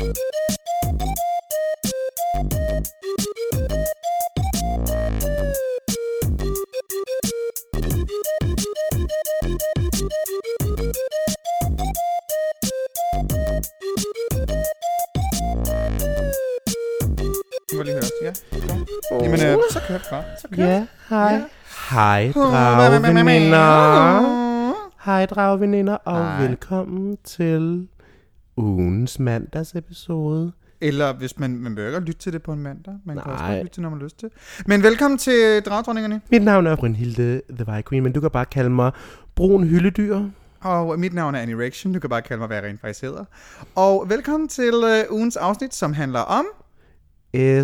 Må lige høre. Ja, kom. Jamen, øh, så kører bare. Så kører Ja, hej. Ja. Hej, dragveninder. Hej, dragveninder, og Hej. velkommen til ugens mandagsepisode. Eller hvis man, man bør ikke lytte til det på en mandag. Man kan også Nej. godt lytte til, når man har lyst til. Men velkommen til Dragdronningerne. Mit navn er Brynhilde The White Queen, men du kan bare kalde mig Brun Hylledyr. Og mit navn er Annie Reaction. Du kan bare kalde mig, hvad jeg rent faktisk hedder. Og velkommen til øh, ugens afsnit, som handler om...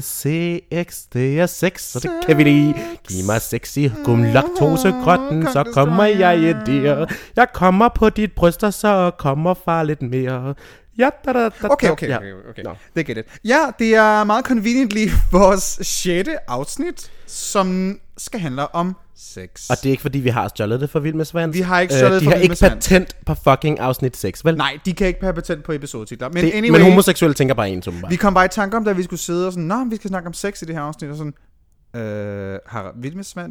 SCX, det er sex, så det kan vi lide. Giv mig sexy gum laktosegrøtten, så kommer jeg i der. Jeg kommer på dit bryster, så kommer far lidt mere. Ja, da, da, da, Okay, okay, Ja. okay, okay. Nå. Det get it. Ja, det er meget conveniently vores sjette afsnit, som skal handle om sex. Og det er ikke fordi, vi har stjålet det for Vild med Svans. Vi har ikke stjålet øh, de for har Vild ikke med Svans. patent på fucking afsnit 6, vel? Nej, de kan ikke have patent på episodetitler. Men det, anyway, men homoseksuelle tænker bare en som vi kom bare i tanke om, da vi skulle sidde og sådan, Nå, vi skal snakke om sex i det her afsnit, og sådan, øh, har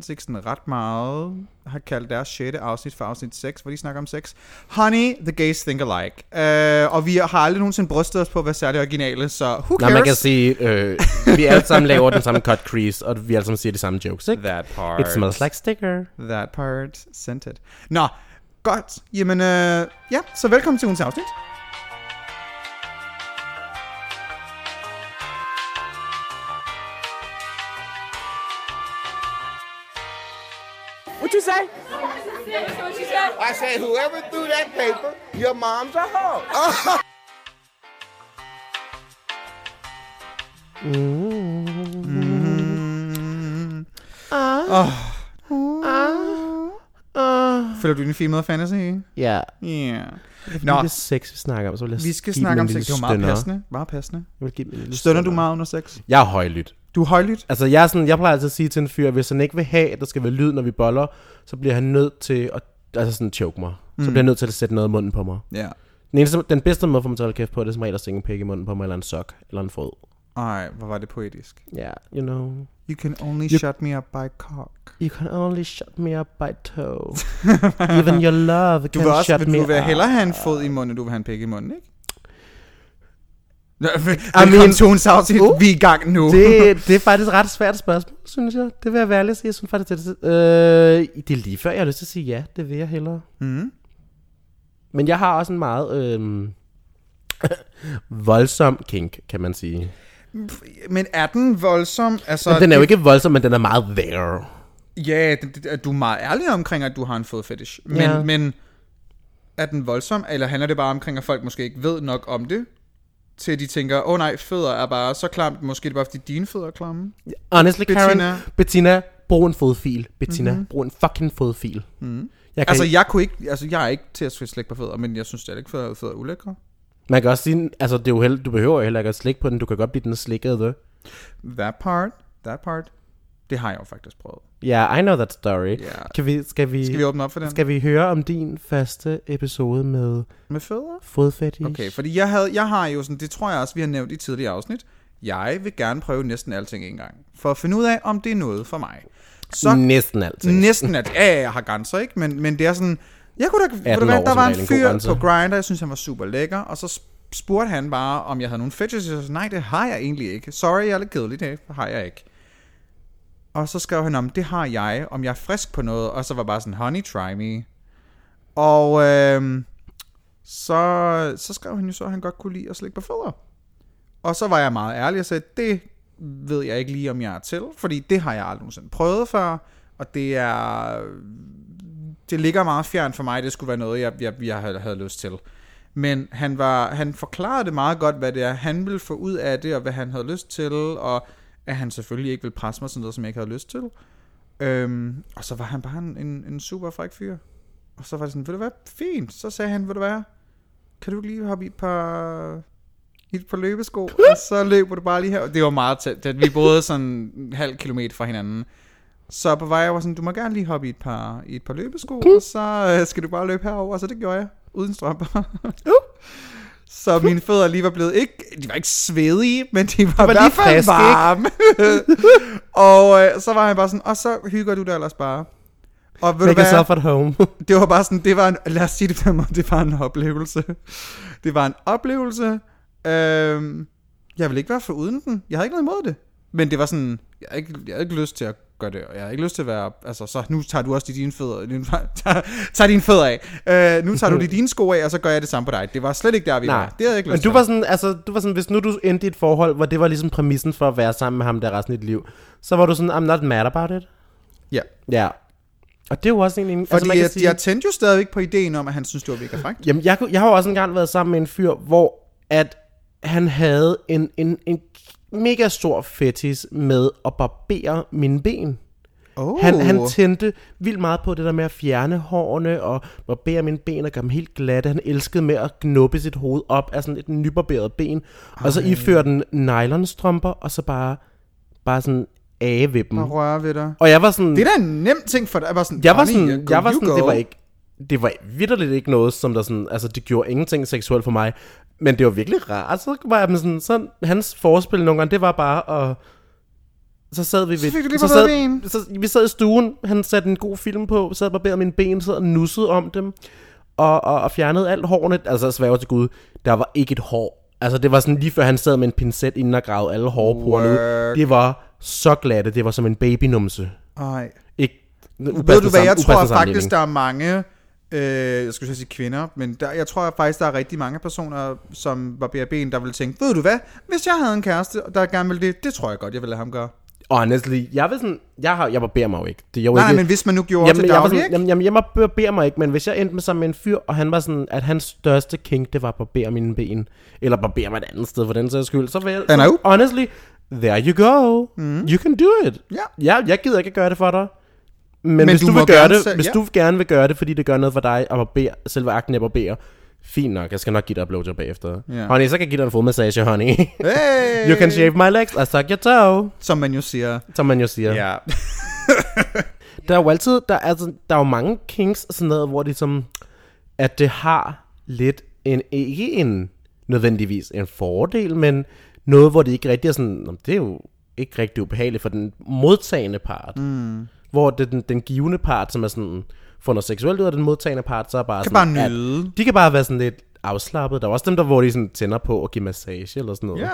ikke sådan ret meget, har kaldt deres sjette afsnit for afsnit 6, hvor de snakker om sex. Honey, the gays think alike. Øh, og vi har aldrig nogensinde brystet os på at være særlig originale, så who cares? man kan sige, øh, vi alle sammen laver den samme cut crease, og vi alle sammen siger de samme jokes, ikke? That part. It smells like sticker. That part sent it. Nå, godt. Jamen, øh, ja, så velkommen til ugens afsnit. What you say? I said, whoever threw that paper, your mom's a hoe. Føler du din female fantasy? Ja, Ja. Yeah. fordi Nå. det er sex, vi snakker om, så vil jeg Vi skal snakke om sex. Det var meget stønner. passende. Meget passende. Jeg vil give lille Stønner du meget under sex? Jeg er højlydt. Du er højlydt? Altså, jeg, er sådan, jeg plejer altid at sige til en fyr, at hvis han ikke vil have, at der skal være lyd, når vi boller, så bliver han nødt til at altså sådan choke mig. Så bliver han nødt til at sætte noget i munden på mig. Ja. Den, eneste, den bedste måde for mig til at holde kæft på, det er som regel at stikke en pik i munden på mig, eller en sok, eller en fod. Ej, hvor var det poetisk. Ja, yeah, you know. You can only You- shut me up by cock. You can only shut me up by toe. Even your love Du can vil også shut vil, me du vil up. hellere have en fod i munden, du vil have en pik i munden, ikke? I mean- til afsnit. Uh. Vi er i gang nu. det, det er faktisk et ret svært spørgsmål, synes jeg. Det vil jeg være ærlig at sige. Jeg synes faktisk, det øh, det er lige før, jeg har lyst til at sige ja. Det vil jeg hellere. Mm. Men jeg har også en meget øh, voldsom kink, kan man sige. Men er den voldsom? Altså, Men den er jo ikke voldsom, men den er meget there. Ja, du er meget ærlig omkring, at du har en fodfetish. Men, Ja. men er den voldsom, eller handler det bare omkring, at folk måske ikke ved nok om det? Til de tænker, åh oh, nej, fødder er bare så klamt. Måske er det bare, fordi dine fødder er klamme. Honestly, Karen, Bettina. Bettina, brug en fodfil. Bettina, mm-hmm. brug en fucking fodfil. Mm-hmm. Jeg kan, Altså, altså, jeg kunne ikke, altså, jeg er ikke til at slikke på fødder, men jeg synes stadig ikke, fødder, fødder er ulækre. man kan også sige, altså, det er jo held, du behøver jo heller ikke at slikke på den. Du kan godt blive den slikkede. That part, that part, det har jeg jo faktisk prøvet. Ja, yeah, I know that story. Ja. Kan vi, skal, vi, Skal vi åbne op for den? skal vi høre om din første episode med Med fødder? fodfetish? Okay, fordi jeg, havde, jeg har jo sådan, det tror jeg også, vi har nævnt i tidligere afsnit. Jeg vil gerne prøve næsten alting en gang. For at finde ud af, om det er noget for mig. Så Næsten altid. Næsten at, ja, ja, jeg har grænser, ikke? Men, men det er sådan, jeg kunne da, ved 18 du hvad, år der var en fyr på Grindr, jeg synes, han var super lækker, og så sp- spurgte han bare, om jeg havde nogle fetishes, og jeg sagde, nej, det har jeg egentlig ikke. Sorry, jeg er lidt kedelig, det har jeg ikke. Og så skrev han om, det har jeg, om jeg er frisk på noget, og så var bare sådan, honey, try me. Og øh, så, så skrev han jo så, at han godt kunne lide at slikke på fødder. Og så var jeg meget ærlig og sagde, det ved jeg ikke lige, om jeg er til, fordi det har jeg aldrig nogensinde prøvet før, og det er... Det ligger meget fjern for mig, det skulle være noget, jeg, jeg, jeg havde lyst til. Men han, var, han forklarede det meget godt, hvad det er, han ville få ud af det, og hvad han havde lyst til, og at han selvfølgelig ikke ville presse mig sådan noget, som jeg ikke havde lyst til. Øhm, og så var han bare en, en, en super fræk fyr. Og så var det sådan, vil du være fint? Så sagde han, vil du være, kan du lige hoppe i et par, i et par løbesko, og så løber du bare lige her. Det var meget tæt, at vi boede sådan en halv kilometer fra hinanden. Så på vej, jeg var sådan, du må gerne lige hoppe i et par, i et par løbesko, og så øh, skal du bare løbe herover. Og så det gjorde jeg, uden strømper. Så mine fødder lige var blevet ikke, de var ikke svedige, men de var, var i hvert fald varme. og øh, så var han bare sådan, og så hygger du dig ellers bare. Og ved du Make hvad? yourself at home. Det var bare sådan, det var en, lad os sige det på måde, det var en oplevelse. Det var en oplevelse. Øhm, jeg vil ikke være for uden den. Jeg havde ikke noget imod det. Men det var sådan, jeg havde ikke, jeg havde ikke lyst til at gøre det, og jeg havde ikke lyst til at være, altså så nu tager du også de dine fødder, dine, tager, tager dine fødder af. Øh, nu tager du de dine sko af, og så gør jeg det samme på dig. Det var slet ikke der, vi Nej, var. Det havde jeg ikke men lyst du til. var sådan, altså, du var sådan, hvis nu du endte i et forhold, hvor det var ligesom præmissen for at være sammen med ham der resten af dit liv, så var du sådan, I'm not mad about it. Ja, Ja. Og det er jo også en, en fordi altså, man kan jeg, sige, jeg tændte jo stadigvæk på ideen om, at han synes, det var mega frækt. Jamen, jeg, jeg har jo også engang været sammen med en fyr, hvor at han havde en, en, en mega stor fetis med at barbere mine ben. Oh. Han, han tændte vildt meget på det der med at fjerne hårene og barbere mine ben og gøre dem helt glatte. Han elskede med at knuppe sit hoved op af sådan et nybarberet ben. Og så iføre den nylonstrømper, og så bare, bare sådan af ved dem. Bare røre ved dig. Og jeg var sådan... Det er da en nem ting for dig. Jeg var sådan, Jeg var "Honey, sådan, jeg var sådan go." det var ikke, det var vidderligt ikke noget, som der sådan, altså det gjorde ingenting seksuelt for mig, men det var virkelig rart, så var jeg sådan, sådan hans forspil nogle gange, det var bare at, så sad vi ved, Så fik du så sad, ben. så, vi sad i stuen, han satte en god film på, sad og barberede mine ben, sad og nussede om dem, og, og, og fjernede alt hårene, altså sværger til Gud, der var ikke et hår, altså det var sådan lige før han sad med en pincet inden og gravede alle hårporerne ud, det var så glatte, det var som en babynumse, Ej. ikke, Ved du hvad, jeg tror faktisk, der er mange, øh, jeg skulle sige kvinder, men der, jeg tror faktisk, der er rigtig mange personer, som var ben, der ville tænke, ved du hvad, hvis jeg havde en kæreste, der gerne ville det, det tror jeg godt, jeg ville lade ham gøre. Honestly, jeg vil sådan, jeg, har, jeg barberer mig jo ikke. Det jo Nej, ikke, men hvis man nu gjorde jamen, til jeg daglig, sådan, ikke? jamen, jamen, jeg barberer mig ikke, men hvis jeg endte med sammen med en fyr, og han var sådan, at hans største kink, det var at barbere mine ben, eller barbere mig et andet sted for den sags skyld, så vil jeg, så, honestly, there you go. Mm. You can do it. Ja. ja. Jeg gider ikke at gøre det for dig. Men, Men hvis du du, vil gøre gerne det, selv- hvis ja. du gerne vil gøre det, fordi det gør noget for dig at barbere, selve akten jeg barberer, fint nok, jeg skal nok give dig et blowjob bagefter. Ja. Honey, så kan jeg give dig en fodmassage, honey. Hey! you can shave my legs, I suck your toe, Som man jo siger. som man jo siger. Ja. Der er jo altid, der er, altså, der er jo mange kinks og sådan noget, hvor det som, at det har lidt en, ikke en nødvendigvis en fordel, men noget, hvor det ikke rigtig er sådan, "Nå, det er jo ikke rigtig ubehageligt for den modtagende part. Mm. Hvor det er den, den givende part, som er sådan, får noget seksuelt ud af den modtagende part, så er bare Kan sådan, bare at nyde. de kan bare være sådan lidt afslappet. Der er også dem, der hvor de sådan tænder på at give massage eller sådan noget. Ja.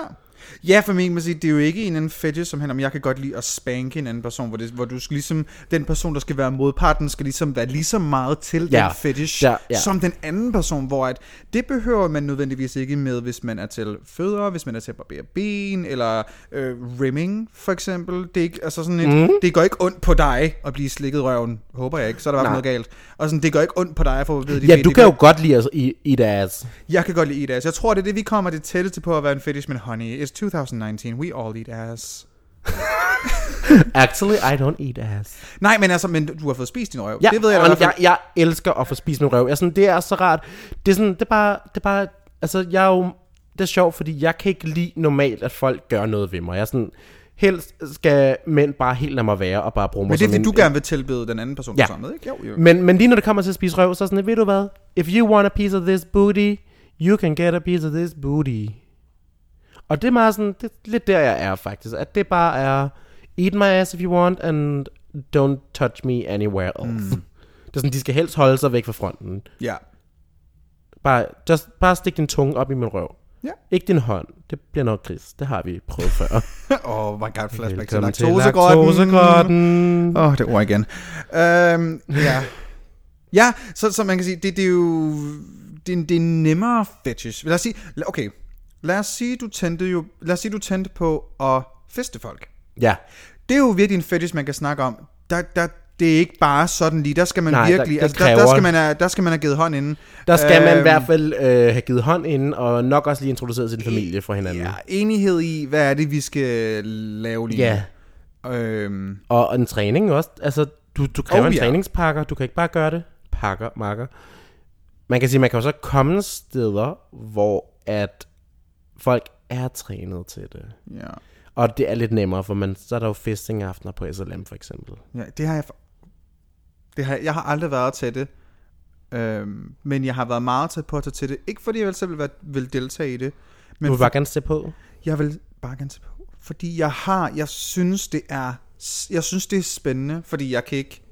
Ja, for mig, man sige, det er jo ikke en anden fetish, som handler om, jeg kan godt lide at spanke en anden person, hvor, det, hvor du skal ligesom, den person, der skal være modparten, skal ligesom være lige så meget til Ja. den fetish, Ja, ja. som den anden person, hvor at, det behøver man nødvendigvis ikke med, hvis man er til fødder, hvis man er til at barbere ben, eller øh, rimming, for eksempel. Det, er ikke, altså sådan et, mm. det går ikke ondt på dig at blive slikket i røven. Håber jeg ikke, så er der i hvert Nej. noget galt. Og sådan, det går ikke ondt på dig at få vide, Ja, det, du kan jo godt lide at eat, eat ass. jeg kan godt lide eat ass. Jeg tror, det er det, vi kommer det tætteste på at være en fetish, men honey, 2019. We all eat ass. Actually, I don't eat ass. Nej, men altså, men du har fået spist din røv. Ja, det ved jeg da i og hvert fald. jeg, jeg elsker at få spist min røv. Jeg, sådan, det er så rart. Det er sådan, det er bare, det er bare, altså jeg er jo, det er sjovt, fordi jeg kan ikke lide normalt, at folk gør noget ved mig. Jeg er sådan, helst skal mænd bare helt lade mig være og bare bruge mig Men det er, fordi du gerne vil tilbede den anden person, ja. sammen med, ikke? Jo, jo. Men, men lige når det kommer til at spise røv, så er sådan, ved du hvad? If you want a piece of this booty, you can get a piece of this booty. Og det er meget sådan, det er lidt der jeg er faktisk. At det bare er, eat my ass if you want, and don't touch me anywhere else. Mm. Det er sådan, de skal helst holde sig væk fra fronten. Ja. Bare, just, bare stik din tunge op i min røv. Ja. Ikke din hånd. Det bliver noget gris. Det har vi prøvet før. oh my god, flashback til Velkommen til laktosegrotten. Åh, oh, det ord igen. Øhm, ja. Ja, så, så man kan sige, det, det er jo... Det, det er nemmere fetish. Lad os sige, okay, lad os sige, du tændte jo... Lad os sige, du tændte på at feste folk. Ja. Det er jo virkelig en fetish, man kan snakke om. Der, der, det er ikke bare sådan lige, der skal man Nej, der- virkelig, det altså der, der, skal man have, der skal man have givet hånd inden. Der skal man i Øhm, hvert fald øh, have givet hånd inden, og nok også lige introduceret sin familie for hinanden. Ja, enighed i, hvad er det, vi skal lave lige Ja. nu. Øhm, Og og en træning også. Altså, du, du kræver Oh, en ja. træningspakker. Du kan ikke bare gøre det. Pakker, marker. Man kan sige, man kan jo så komme steder, hvor at folk er trænet til det. ja. Og det er lidt nemmere, for man, så er der jo fisting-aftener på SLM for eksempel. ja, det har jeg... Det har, jeg har aldrig været til det. Øhm, men jeg har været meget tæt på at tage til det. Ikke fordi jeg vil selv vil, være- vil deltage i det, men Du vil bare gerne se på. jeg vil bare gerne tage på. Fordi jeg har, jeg synes det er, jeg synes det er spændende, fordi jeg kan ikke,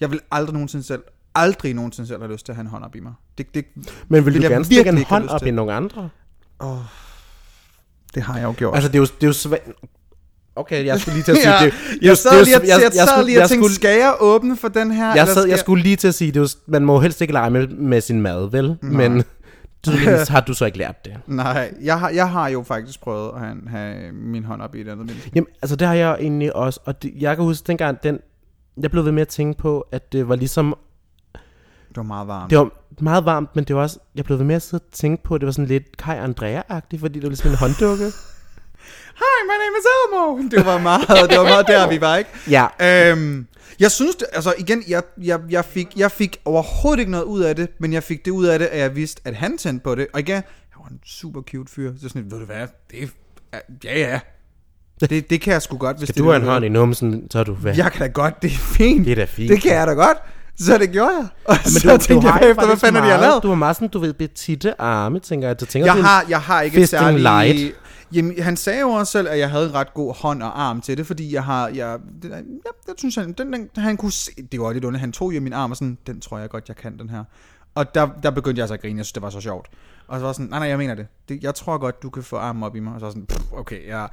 jeg vil aldrig nogensinde selv, aldrig nogensinde selv have lyst til at have en hånd op i mig. Det, det, Men vil vil du gerne stikke en hånd op til. i nogle andre? Det har jeg jo gjort. Altså, det er jo, det er jo svært... Okay, jeg skulle lige til at sige ja, det. jo- jeg sad lige og, jeg, jeg, og jeg tænkte, skulle- skal jeg åbne for den her? Jeg, sad, jeg skulle lige til at sige, det jo, man må helst ikke lege med, med sin mad, vel? Men tydeligvis har du så ikke lært det. Nej, jeg har, jeg har jo faktisk prøvet at have, have min hånd op i et andet menneske. Jamen, altså det har jeg egentlig også, og det, jeg kan huske dengang, den, jeg blev ved med at tænke på, at det var ligesom, Det var meget varmt. det var meget varmt, men det var også, jeg blev ved med at sidde og tænke på, at det var sådan lidt Kai Andrea-agtigt, fordi det var ligesom en hånddukke. Hi, my name is Elmo. Det var meget, det var meget der, vi var, ikke? Ja. Øhm, jeg synes, det, altså igen, jeg, jeg, jeg, fik, jeg fik overhovedet ikke noget ud af det, men jeg fik det ud af det, at jeg vidste, at han tændte på det. Og igen, jeg var en super cute fyr. Så sådan, ved du hvad, det er, ja, ja. Det, det kan jeg sgu godt, hvis Skal det du have er en hånd i numsen, så er du hvad? Jeg kan da godt, det er fint. Det er da fint. Det kan jeg da godt. Så det gjorde jeg. Og Men så tænkte jeg bagefter, hvad fanden er det, jeg lavet? Du har meget sådan, du ved, betitte arme, tænker jeg. Du tænker, Jeg du har, jeg har ikke særligt... light. Jamen, han sagde jo også selv, at jeg havde en ret god hånd og arm til det, fordi jeg har... Jeg, det, ja, det synes han, den, den, han kunne se... Det var lidt ondt. Han tog jo min arm og sådan, den tror jeg godt, jeg kan, den her. Og der, der begyndte jeg så at grine. Jeg synes, det var så sjovt. Og så var sådan, nej, nej, jeg mener det. det jeg tror godt, du kan få armen op i mig. Og så var sådan, "Pff, okay, ja,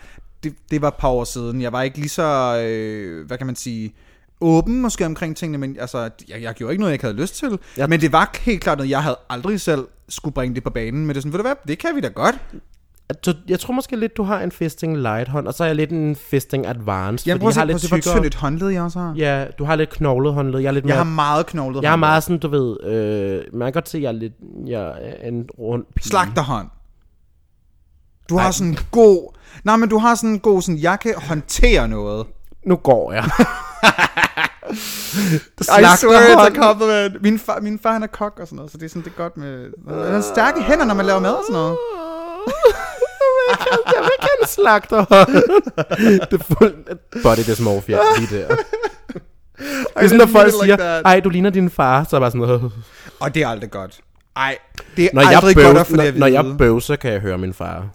det, det var et par år siden. Jeg var ikke lige så, øh, hvad kan man sige, åben måske omkring tingene, men altså, jeg, jeg gjorde ikke noget, jeg ikke havde lyst til. Ja. Men det var helt klart noget, jeg havde aldrig selv skulle bringe det på banen. Men det er sådan, ved du hvad, det kan vi da godt. Så jeg tror måske lidt, du har en fisting light hånd, og så er jeg lidt en fisting advanced, Jeg prøver at jeg har se, lidt se, hvor tykkere. tyndt et håndled jeg også har. Ja, du har lidt knoglet håndled. Jeg er lidt Jeg mere... har meget knoglet jeg har meget sådan, du ved... Øh, man kan godt se, jeg er lidt... Jeg er en rund pige. Slagterhånd. Du har Ej. sådan en god... Nej, men du har sådan en god sådan, jeg kan håndtere noget. Nu går jeg. I swear it's a compliment. Min far, min far han er kok og sådan noget, så det er sådan, det er godt med... Han har stærke hænder, når man laver mad og sådan noget. jeg vil ikke slagterhånd. det er fuldt body dysmorphia lige der. Det er sådan, når folk siger, ej, du ligner din far, så er bare sådan noget. Og det er aldrig godt. Ej, det er Når aldrig jeg, godt bøv, at få det at når, når jeg vide. bøvser, kan jeg høre min far.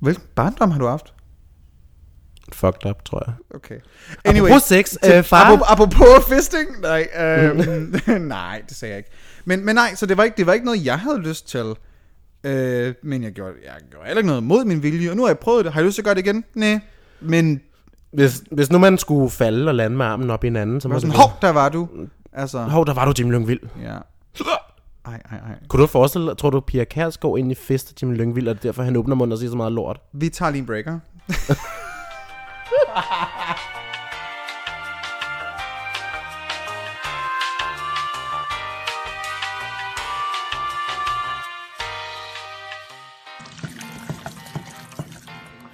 Hvilken barndom har du haft? Fucked up, tror jeg. Okay. Anyway, Apropos sex, til- øh, far. Apropos, apropos fisting? Nej, øhm, nej, det sagde jeg ikke. Men, men nej, så det var, ikke, det var ikke noget, jeg havde lyst til. Øh, men jeg gjorde, jeg gjorde heller ikke noget mod min vilje, og nu har jeg prøvet det. Har jeg lyst til at gøre det igen? Nej. Men Hvis, hvis nu man skulle falde og lande med armen op i hinanden, så var må sådan, hov, der var du. Altså, Hov, der var du Jimmy Lyngvild. ja. Ej, ej, ej. Kunne du forestille dig, tror du, Pia Kærsgaard ind i fest af Jimmy Lyngvild, og det er derfor, han åbner munden og siger så meget lort? Vi tager lige en breaker.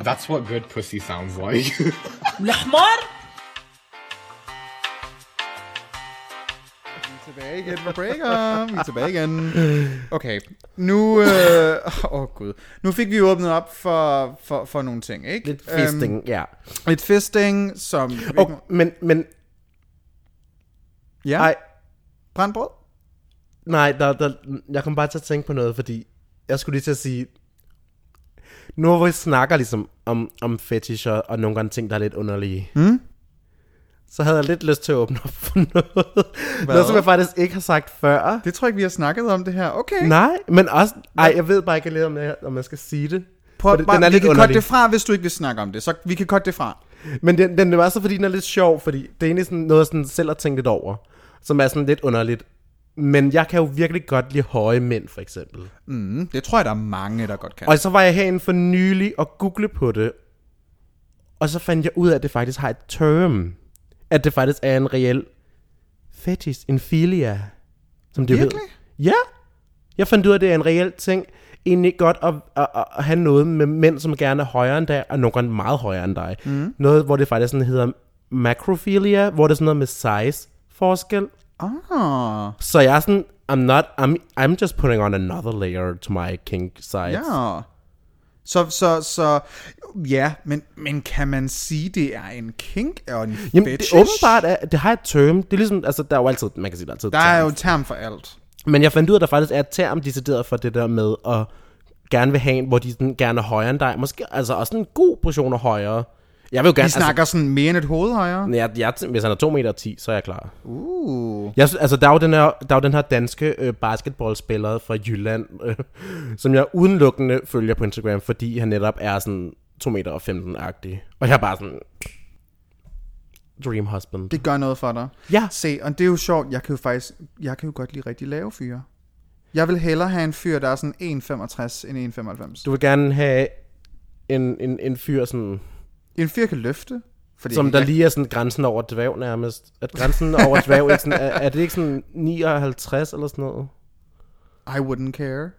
That's what good pussy sounds like. الحمار tilbage igen med breaker. Vi er tilbage igen. Okay, nu... øh, Åh, oh, gud. Nu fik vi åbnet op for, for, for nogle ting, ikke? Lidt fisting, ja. Øhm, et fisting, som... Oh, men, men, ja, ej, brændt brød? nej, der, der, jeg kom bare til at tænke på noget, fordi jeg skulle lige til at sige, nu hvor vi snakker ligesom om, om fetisher og nogle gange ting, der er lidt underlige, Mm? Så havde jeg lidt lyst til at åbne op for noget. Noget, som jeg faktisk ikke har sagt før. Det tror jeg ikke, vi har snakket om det her. Okay. Nej, men også... Ej, jeg ved bare ikke lidt, om, jeg, om jeg skal sige det. Prøv, det- bare, den er vi lidt kan underlig. det fra, hvis du ikke vil snakke om det. Så vi kan cutte det fra. Men den, den er også fordi, den er lidt sjov, fordi det er egentlig sådan noget, jeg sådan selv har tænkt lidt over, som er sådan lidt underligt. Men jeg kan jo virkelig godt lide høje mænd, for eksempel. Mm, det tror jeg, der er mange, der godt kan. Og så var jeg herinde for nylig og google på det, og så fandt jeg ud af, at det faktisk har et term. At det faktisk er en reel fetish, en filia, som det Virkelig? Ja, jeg fandt ud af, at det er en reel ting. Egentlig godt at, at, at, at have noget med mænd, som gerne er højere end dig, og nogle gange meget højere end dig. Mm. Noget, hvor det faktisk sådan hedder macrophilia, hvor det er sådan noget med size forskel. Ah, Så jeg er sådan, I'm not, I'm, I'm just putting on another layer to my kink sides. ja. Så, så, så, Ja, men, men kan man sige, det er en kink og en Jamen, det, fetish? åbenbart er, det har et term. Det er ligesom, altså, der er jo altid, man kan sige, der er altid et Der er jo term for alt. Men jeg fandt ud af, at der faktisk er et term decideret for det der med at gerne vil have en, hvor de sådan gerne er højere end dig. Måske altså også en god portion af højere. Jeg vil jo gerne... Vi snakker sådan mere end et hoved højere. Altså, jeg, jeg, hvis han er 2 meter 10, så er jeg klar. Uh. Jeg, altså, der er jo den her, der er jo den her danske øh, basketballspiller fra Jylland, øh, som jeg udelukkende følger på Instagram, fordi han netop er sådan 2 meter og 15-agtig. Og jeg er bare sådan... Dream husband. Det gør noget for dig. Ja. Se, og det er jo sjovt, jeg kan jo faktisk, jeg kan jo godt lide rigtig lave fyre. Jeg vil hellere have en fyr, der er sådan 1,65 end 1,95. Du vil gerne have en, en, en fyr, sådan, En fyr kan løfte. Fordi som der jeg, lige er sådan grænsen over dværg nærmest. At grænsen over dværg, ikke sådan, er, er det ikke sådan 59 eller sådan noget? I wouldn't care.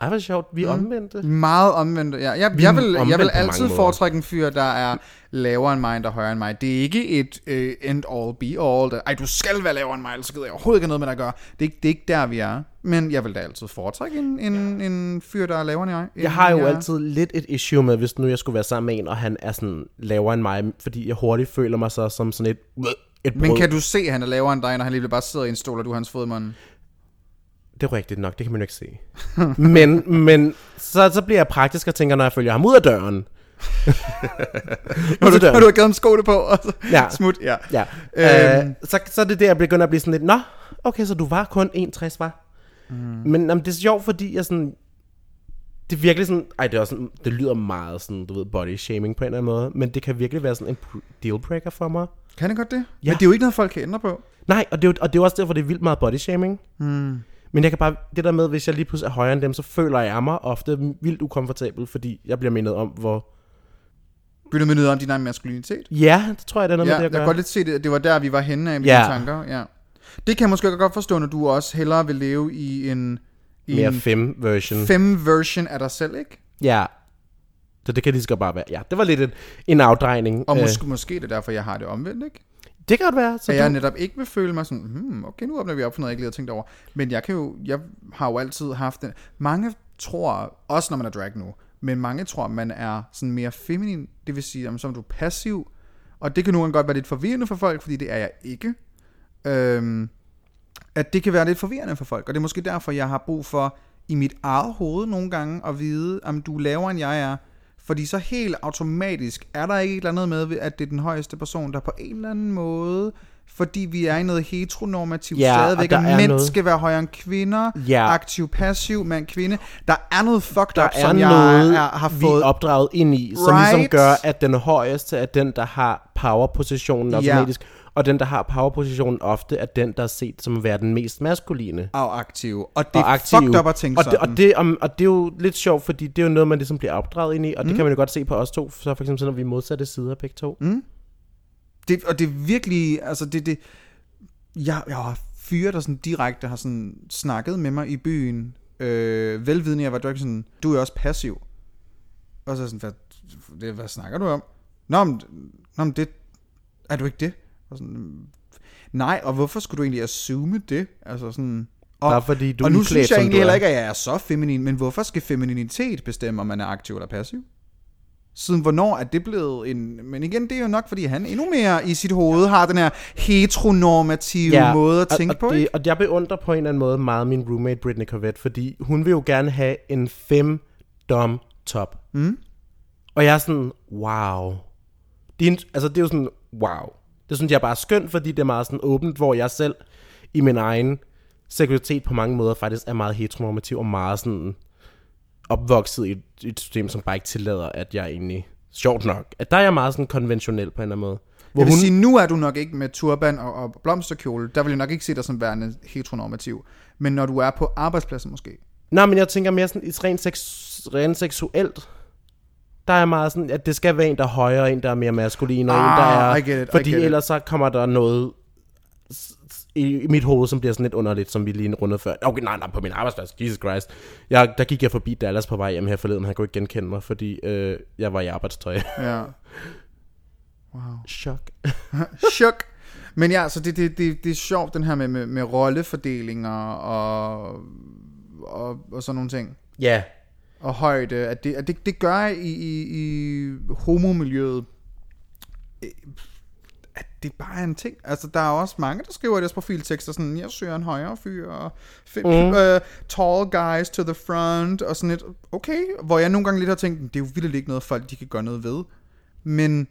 Ej, hvor sjovt. Vi er Mm. omvendte. Meget omvendt. Ja, jeg, jeg, er vil, jeg vil altid foretrække en fyr, der er lavere end mig, end der er højere end mig. Det er ikke et uh, end all, be all. Der, Ej, du skal være lavere end mig, ellers gider jeg overhovedet ikke noget med dig at gøre. Det er, ikke, det er ikke der, vi er. Men jeg vil da altid foretrække en, en, en fyr, der er lavere end jeg. Jeg har jo end altid lidt et issue med, hvis nu jeg skulle være sammen med en, og han er sådan lavere end mig, fordi jeg hurtigt føler mig så som sådan et, et Men brød. kan du se, at han er lavere end dig, når han lige bare sidder i en stol, og du har hans fod i munden? Det er rigtigt nok, det kan man jo ikke se. men men så, så bliver jeg praktisk og tænker, når jeg følger ham ud af døren. Når du, når du har givet ham skoene på, og så Ja. smut, ja. Ja. Øhm. Øh, så, så er det der, jeg begynder at blive sådan lidt, Nå, okay, så du var kun 61, var? Mm. Men jamen, det er sjovt, fordi jeg sådan... Det er virkelig sådan... Ej, det, er også sådan, det lyder meget sådan, du ved, body shaming på en eller anden måde. Men det kan virkelig være sådan en dealbreaker for mig. Kan det godt det? Ja. Men det er jo ikke noget, folk kan ændre på. Nej, og det, er jo, og det er også derfor, det er vildt meget body shaming. Hmm. Men jeg kan bare... Det der med, hvis jeg lige pludselig er højere end dem, så føler jeg mig ofte vildt ukomfortabel, fordi jeg bliver mindet om, hvor... Bliver du mindet om din egen maskulinitet? Ja, det tror jeg, det er noget Ja, med det, jeg at kan godt lidt se det. Det var der, vi var henne af med Ja. dine tanker. Ja. Det kan jeg måske godt forstå, når du også hellere vil leve i en, i Mere en fem version. fem version af dig selv, ikke? Ja. Så det kan lige så godt bare være. Ja, det var lidt en, en afdrejning. Og Øh, måske, måske er det derfor, jeg har det omvendt, ikke? Det kan godt være. Så jeg du, netop ikke vil føle mig sådan, hmm, okay, nu åbner vi op for noget, jeg ikke lige har tænkt over. Men jeg kan jo, jeg har jo altid haft den. Mange tror, også når man er drag nu, men mange tror, man er sådan mere feminin, det vil sige, jamen, som du er passiv. Og det kan nogle gange godt være lidt forvirrende for folk, fordi det er jeg ikke. Øhm, at det kan være lidt forvirrende for folk, og det er måske derfor, jeg har brug for i mit eget hoved nogle gange at vide, om du er lavere end jeg er. Fordi så helt automatisk er der ikke et eller andet med, at det er den højeste person, der på en eller anden måde, fordi vi er i noget heteronormativt Ja, og stadigvæk, at er mænd noget- skal være højere end kvinder, Ja. aktiv, passiv, mand, kvinde. Der er noget fucked der up, er som jeg noget, er, har vi fået... er opdraget ind i, som Right. ligesom gør, at den højeste er den, der har powerpositionen Ja. Og den, der har powerpositionen ofte, er den, der er set som at være den mest maskuline. og aktiv. Og det er og aktiv. fucked up at tænke og det, sådan. og, det, og, og det er jo lidt sjovt, fordi det er jo noget, man ligesom bliver opdraget ind i, og det Mm. kan man jo godt se på os to, så for eksempel sådan, når vi er modsatte sider begge to. Mm. Det, og det er virkelig, altså det, det jeg, jeg har fyre, der sådan direkte har sådan snakket med mig i byen, øh, velvidende, jeg var drag sådan, du er også passiv. Og så er sådan, hvad, det, hvad snakker du om? Nå, men, nå, men det, er du ikke det? Og sådan, nej, og hvorfor skulle du egentlig assume det? Altså sådan, og, Bare fordi du og nu iklædt, synes jeg egentlig heller er. ikke, at jeg er så feminin, men hvorfor skal femininitet bestemme, om man er aktiv eller passiv? Siden hvornår er det blevet en... Men igen, det er jo nok, fordi han endnu mere i sit hoved har den her heteronormative ja, måde at tænke og, på, og, det, ikke? og jeg beundrer på en eller anden måde meget min roommate Britney Corvette, fordi hun vil jo gerne have en fem dom top. Mm. Og jeg er sådan, wow. Det er, en, altså det er jo sådan, wow. Det synes jeg bare er skønt, fordi det er meget sådan åbent, hvor jeg selv i min egen seksualitet på mange måder faktisk er meget heteronormativ og meget sådan opvokset i et, et system, som bare ikke tillader, at jeg egentlig, sjovt nok, at der er jeg meget sådan konventionel på en eller anden måde. Hvor Jeg vil hun, sige, nu er du nok ikke med turban og, og blomsterkjole. Der vil jeg nok ikke se dig som værende heteronormativ. Men når du er på arbejdspladsen måske. Nej, men jeg tænker mere sådan, i rent, sex, rent seksuelt, der er meget sådan, at det skal være en, der er højere, en, der er mere maskulin, og Ah, en, der er... I get it, I fordi get it. ellers så kommer der noget i, i mit hoved, som bliver sådan lidt underligt, som vi lige rundede før. Okay, nej, nej, på min arbejdsplads, Jesus Christ. Jeg, der gik jeg forbi Dallas på vej hjem her forleden, han kunne ikke genkende mig, fordi øh, jeg var i arbejdstøj. Ja. Chok. Chok. Men ja, så det, det, det, det er sjovt, den her med, med, med rollefordelinger og, og, og sådan nogle ting. Ja. Og højde, at det, at det, det gør i, i, i homomiljøet, øh, at det bare er en ting. Altså, der er også mange, der skriver i deres profiltekster sådan, jeg søger en højere fyr, og fit, mm. uh, tall guys to the front, og sådan lidt, okay, hvor jeg nogle gange lidt har tænkt, det er jo vildt ikke noget, folk de kan gøre noget ved. Men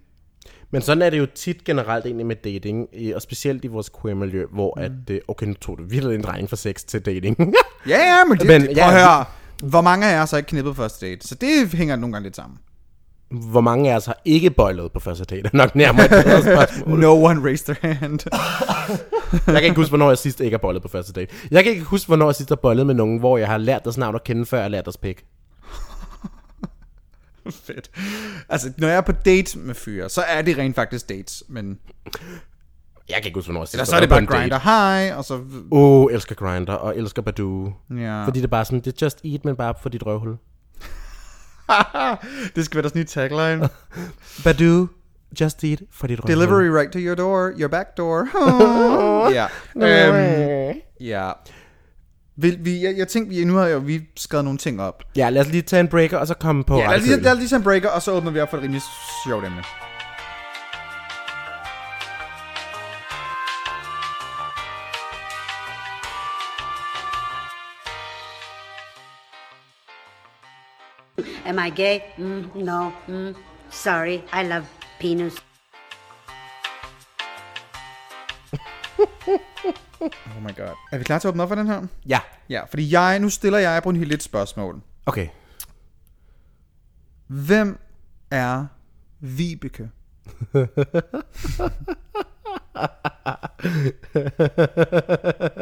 Men sådan er det jo tit generelt egentlig med dating, og specielt i vores queer-miljø, hvor mm. at, øh, okay, nu tog det virkelig en drejning fra sex til dating. ja, ja, men, det, Men, det, ja, prøv at vi- høre, hvor mange af jer så ikke knippet på første date? Så det hænger nogle gange lidt sammen. Hvor mange af os har ikke bøjlet på første date? er nok nærmere et bedre spørgsmål. No one raised their hand. Jeg kan ikke huske, hvornår jeg sidst ikke har bøjlet på første date. Jeg kan ikke huske, hvornår jeg sidst har bøjlet med nogen, hvor jeg har lært deres navn at kende, før jeg har lært deres pik. Fedt. Altså, når jeg er på date med fyre, så er det rent faktisk dates, men Jeg kan ikke huske, hvornår eller så er det bare grinder high, og så... Åh, oh, elsker Grindr og elsker Badoo. Ja. Fordi det er bare sådan, det er just eat, men bare for dit røvhul. det skal være deres nye tagline. Badoo, just eat for dit røvhul. Delivery right to your door, your back door. Oh. ja. Øhm, ja. Vil, vi, jeg, jeg tænkte, vi, nu har jeg, vi skrevet nogle ting op. Ja, lad os lige tage en breaker, og så komme på Ja, lad os lige, lad os lige tage en breaker, og så åbner vi op for et rimelig sjovt emne. Am I gay? Mm, no. Mm, sorry, I love penis. Oh my god. Er vi klar til at åbne op for den her? Ja, Ja, fordi jeg, nu stiller jeg på en helt et spørgsmål. okay. Hvem er Vibeke?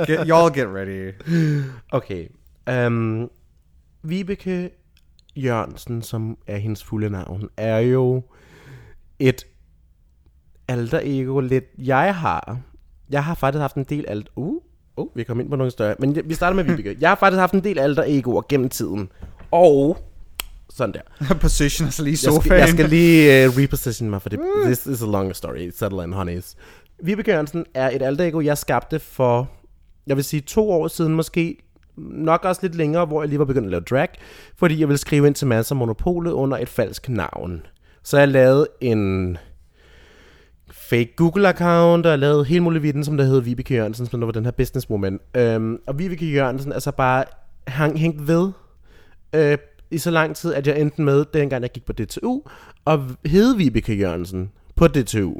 get, y'all get ready. Okay. Um, Vibeke Jørgensen, som er hendes fulde navn, er jo et alter ego lidt, jeg har. Jeg har faktisk haft en del alt... Uh, uh, vi kommer ind på nogle større. Men vi starter med Vibeke. Jeg har faktisk haft en del alter egoer gennem tiden. Og sådan der. Position altså lige i Jeg skal, sofaen. jeg skal lige uh, reposition mig, for det, this is a long story. Settle in, honeys. Vibeke Jørgensen er et alter ego, jeg skabte for, jeg vil sige to år siden måske, nok også lidt længere, hvor jeg lige var begyndt at lave drag, fordi jeg ville skrive ind til masser af monopolet under et falsk navn. Så jeg lavede en fake Google-account, og jeg lavede hele muligheden, som der hed Vibeke Jørgensen, som der var den her businesswoman. Øhm, og Vibeke Jørgensen er så bare hang, hængt ved øh, i så lang tid, at jeg endte med, dengang jeg gik på DTU, og hed Vibeke Jørgensen på DTU.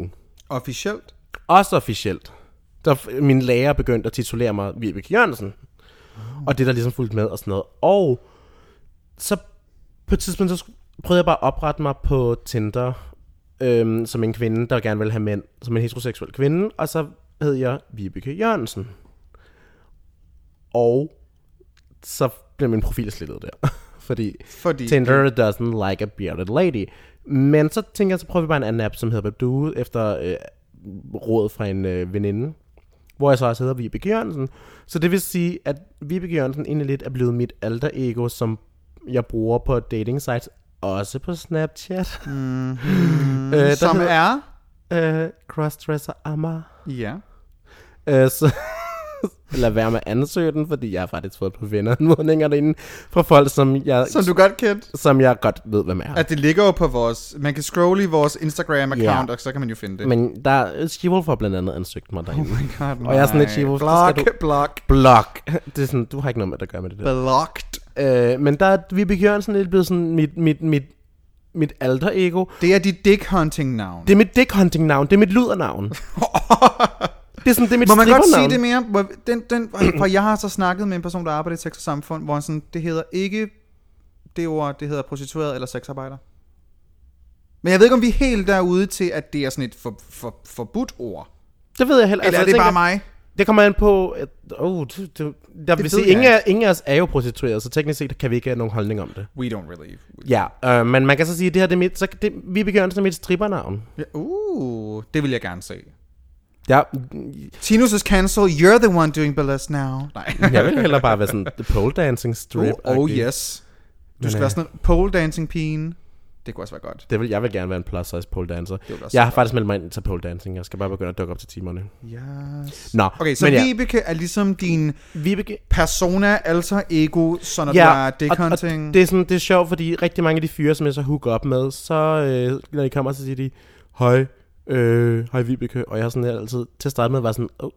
Officielt. Også officielt. F- min lærer begyndte at titulere mig Vibeke Jørgensen. Og det der ligesom fulgte med og sådan noget. Og så på et tidspunkt, så prøvede jeg bare at oprette mig på Tinder, øhm, som en kvinde, der gerne ville have mænd, som en heteroseksuel kvinde. Og så hed jeg Vibeke Jørgensen. Og så blev min profil slettet der. Fordi Fordi Tinder doesn't like a bearded lady. Men så tænker jeg, så prøver vi bare en anden app, som hedder Badoo, efter øh, råd fra en øh, veninde, hvor jeg så også hedder Vibeke Jørgensen. Så det vil sige, at Vibeke Jørgensen egentlig lidt er blevet mit alter ego, som jeg bruger på dating sites, også på Snapchat. Mm-hmm. øh, der Som hedder, er... øh, Crossdresser Amar. Ja. Øh, så lad være med at ansøge den, fordi jeg har faktisk fået på venneanmodninger derinde fra folk, som jeg, Som du godt kendt. som jeg godt ved, hvem er. At det ligger jo på vores... Man kan scrolle i vores Instagram-account, Ja. og så kan man jo finde det. Men der er Shivol for blandt andet ansøgt mig derinde. God, Og jeg er sådan lidt nej. Så Block, skal block, Block. Det er sådan, du har ikke noget med at gøre med det der. blocked. Øh, men der er Vibeke Jørgensen lidt blevet sådan mit, mit, mit, mit alter ego. Det er dit dick hunting navn. Det er mit dick hunting navn. Det er mit ludernavn. det er sådan, det er mit Må man godt sige det mere? Den, den, for jeg har så snakket med en person, der arbejder i sex og samfund, hvor han sådan, det hedder ikke det ord, det hedder prostitueret eller sexarbejder. Men jeg ved ikke, om vi er helt derude til, at det er sådan et for, for, forbudt ord. Det ved jeg heller Eller altså, er det jeg bare tænker, mig? Det kommer an på... At, oh, du, du, jeg vil ved sige, ingen af, ingen af os er jo prostitueret, så teknisk set kan vi ikke have nogen holdning om det. We don't really. Ja, øh, men man kan så sige, at det her det er mit, så det, Vibeke Jørgensen er mit strippernavn. Ja, uh, det vil jeg gerne se. Ja, Tinus is cancelled. You're the one doing burlesque now. Nej. jeg vil hellere bare være sådan the pole dancing strip. Oh, oh yes. Du skal være sådan en pole dancing pigen. Det kunne også være godt. Det vil, jeg vil gerne være en plus size pole dancer. Jeg har faktisk meldt mig ind til pole dancing. Jeg skal bare begynde at dukke op til timerne. Yes. Nå, Okay, så men ja. Vibeke er ligesom din Vibeke, persona, alter ego, så når ja, du er og, dick og det er, sådan, det er sjovt, fordi rigtig mange af de fyre, som jeg så hooker op med, så øh, når de kommer, så siger de, hej, øh, hej Vibeke, og jeg har sådan her altid, til at starte med, var sådan, åh, oh,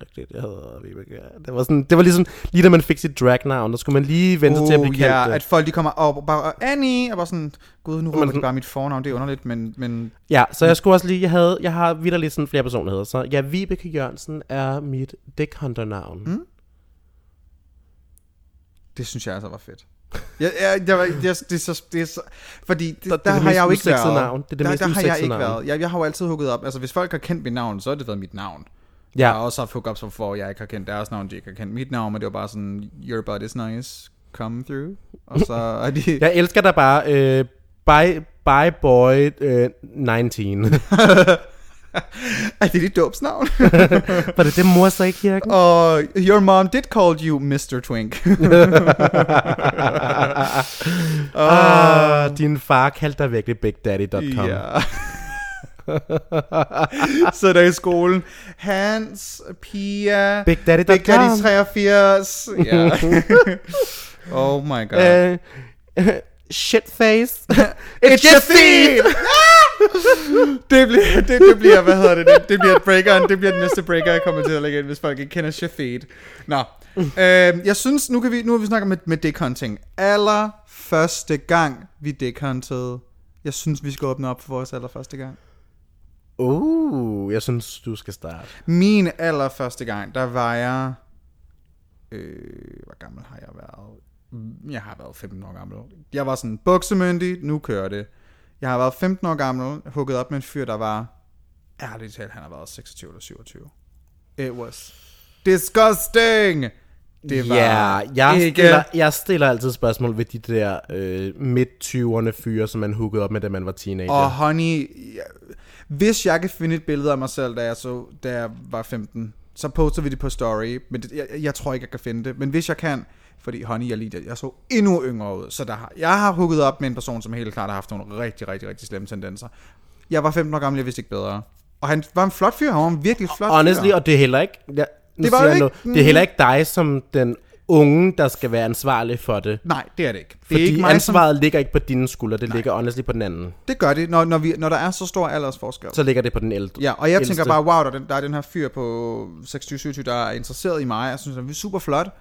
rigtigt, jeg hedder Vibeke. Det var, sådan, det var ligesom, lige da man fik sit dragnavn, der skulle man lige vente til at blive Uh, kaldt ja, det. at folk de kommer op og bare, Annie, og bare sådan, gud, nu råber de bare mit fornavn, det er underligt, men, men Ja, så jeg skulle også lige, jeg, havde, jeg har videre lidt sådan flere personligheder, så ja, Vibeke Jørgensen er mit dick hunter navn. Mm. det synes jeg altså var fedt. Jeg, jeg, jeg, jeg, det, er, det, er så, det er så, fordi det, Det der, er det har jeg jo ikke været. navn. Det er det der, mest der har jeg ikke navn. været. Jeg, jeg har jo altid hugget op, altså hvis folk har kendt mit navn, så har det været mit navn. Ja. Jeg har også haft hookups, hvor jeg ikke har kendt deres navn, de ikke har kendt mit navn, men det var bare sådan, your butt is nice, come through. Og så er de... Jeg elsker dig bare, øh, bye, bye boy øh, 19. er det dit dåbsnavn? Var det det mor så i kirken? Og your mom did call you Mr. Twink. Ah, din far kaldte dig virkelig bigdaddy.com. Ja. så der i skolen. Hans, Pia, Bigdaddy.com. Big Daddy 83. Ja. oh my god. Øh, shitface. It's your feet! det, bliver, det, det bliver, hvad hedder det, det, det bliver breakeren, det bliver den næste breaker, jeg kommer til at lægge ind, hvis folk ikke kender Shafid. Nå, øh, jeg synes, nu, kan vi, nu har vi snakket med, med dick hunting. Aller første gang, vi dick huntede, jeg synes, vi skal åbne op for vores allerførste gang. Uh, jeg synes, du skal starte. Min allerførste gang, der var jeg... Øh, hvor gammel har jeg været? Jeg har været 15 år gammel. Jeg var sådan buksemyndig, nu kører det. Jeg har været 15 år gammel, hugget op med en fyr, der var... Ærligt talt, han har været 26 eller 27. It was disgusting! Det var Ja, jeg, ikke... stiller, jeg stiller altid spørgsmål ved de der øh, midt-20'erne fyre, som man hookede op med, da man var teenager. Og honey, hvis jeg kan finde et billede af mig selv, da jeg, så, da jeg var 15, så poster vi det på story. Men det, jeg, jeg tror ikke, jeg kan finde det. Men hvis jeg kan, fordi honey, jeg, lige, jeg så endnu yngre ud. Så der har, jeg har hugget op med en person, som helt klart har haft nogle rigtig, rigtig, rigtig slemme tendenser. Jeg var 15 år gammel, jeg vidste ikke bedre. Og han var en flot fyr, han var en virkelig flot Honestly, fyr. og det er heller ikke... Nu Det var jeg ikke- noget. Det er heller ikke dig som den unge, der skal være ansvarlig for det. Nej, det er det ikke. Det Fordi er ikke mig, ansvaret ligger ikke på dine skuldre, det ligger honestly på den anden. som, det gør det, når, når, vi, når der er så stor aldersforskel. Så ligger det på den ældre. Ja, og jeg ældste. tænker bare, wow, der er, den, der er den her fyr på 26-27, der er interesseret i mig. Jeg synes, han er super flot.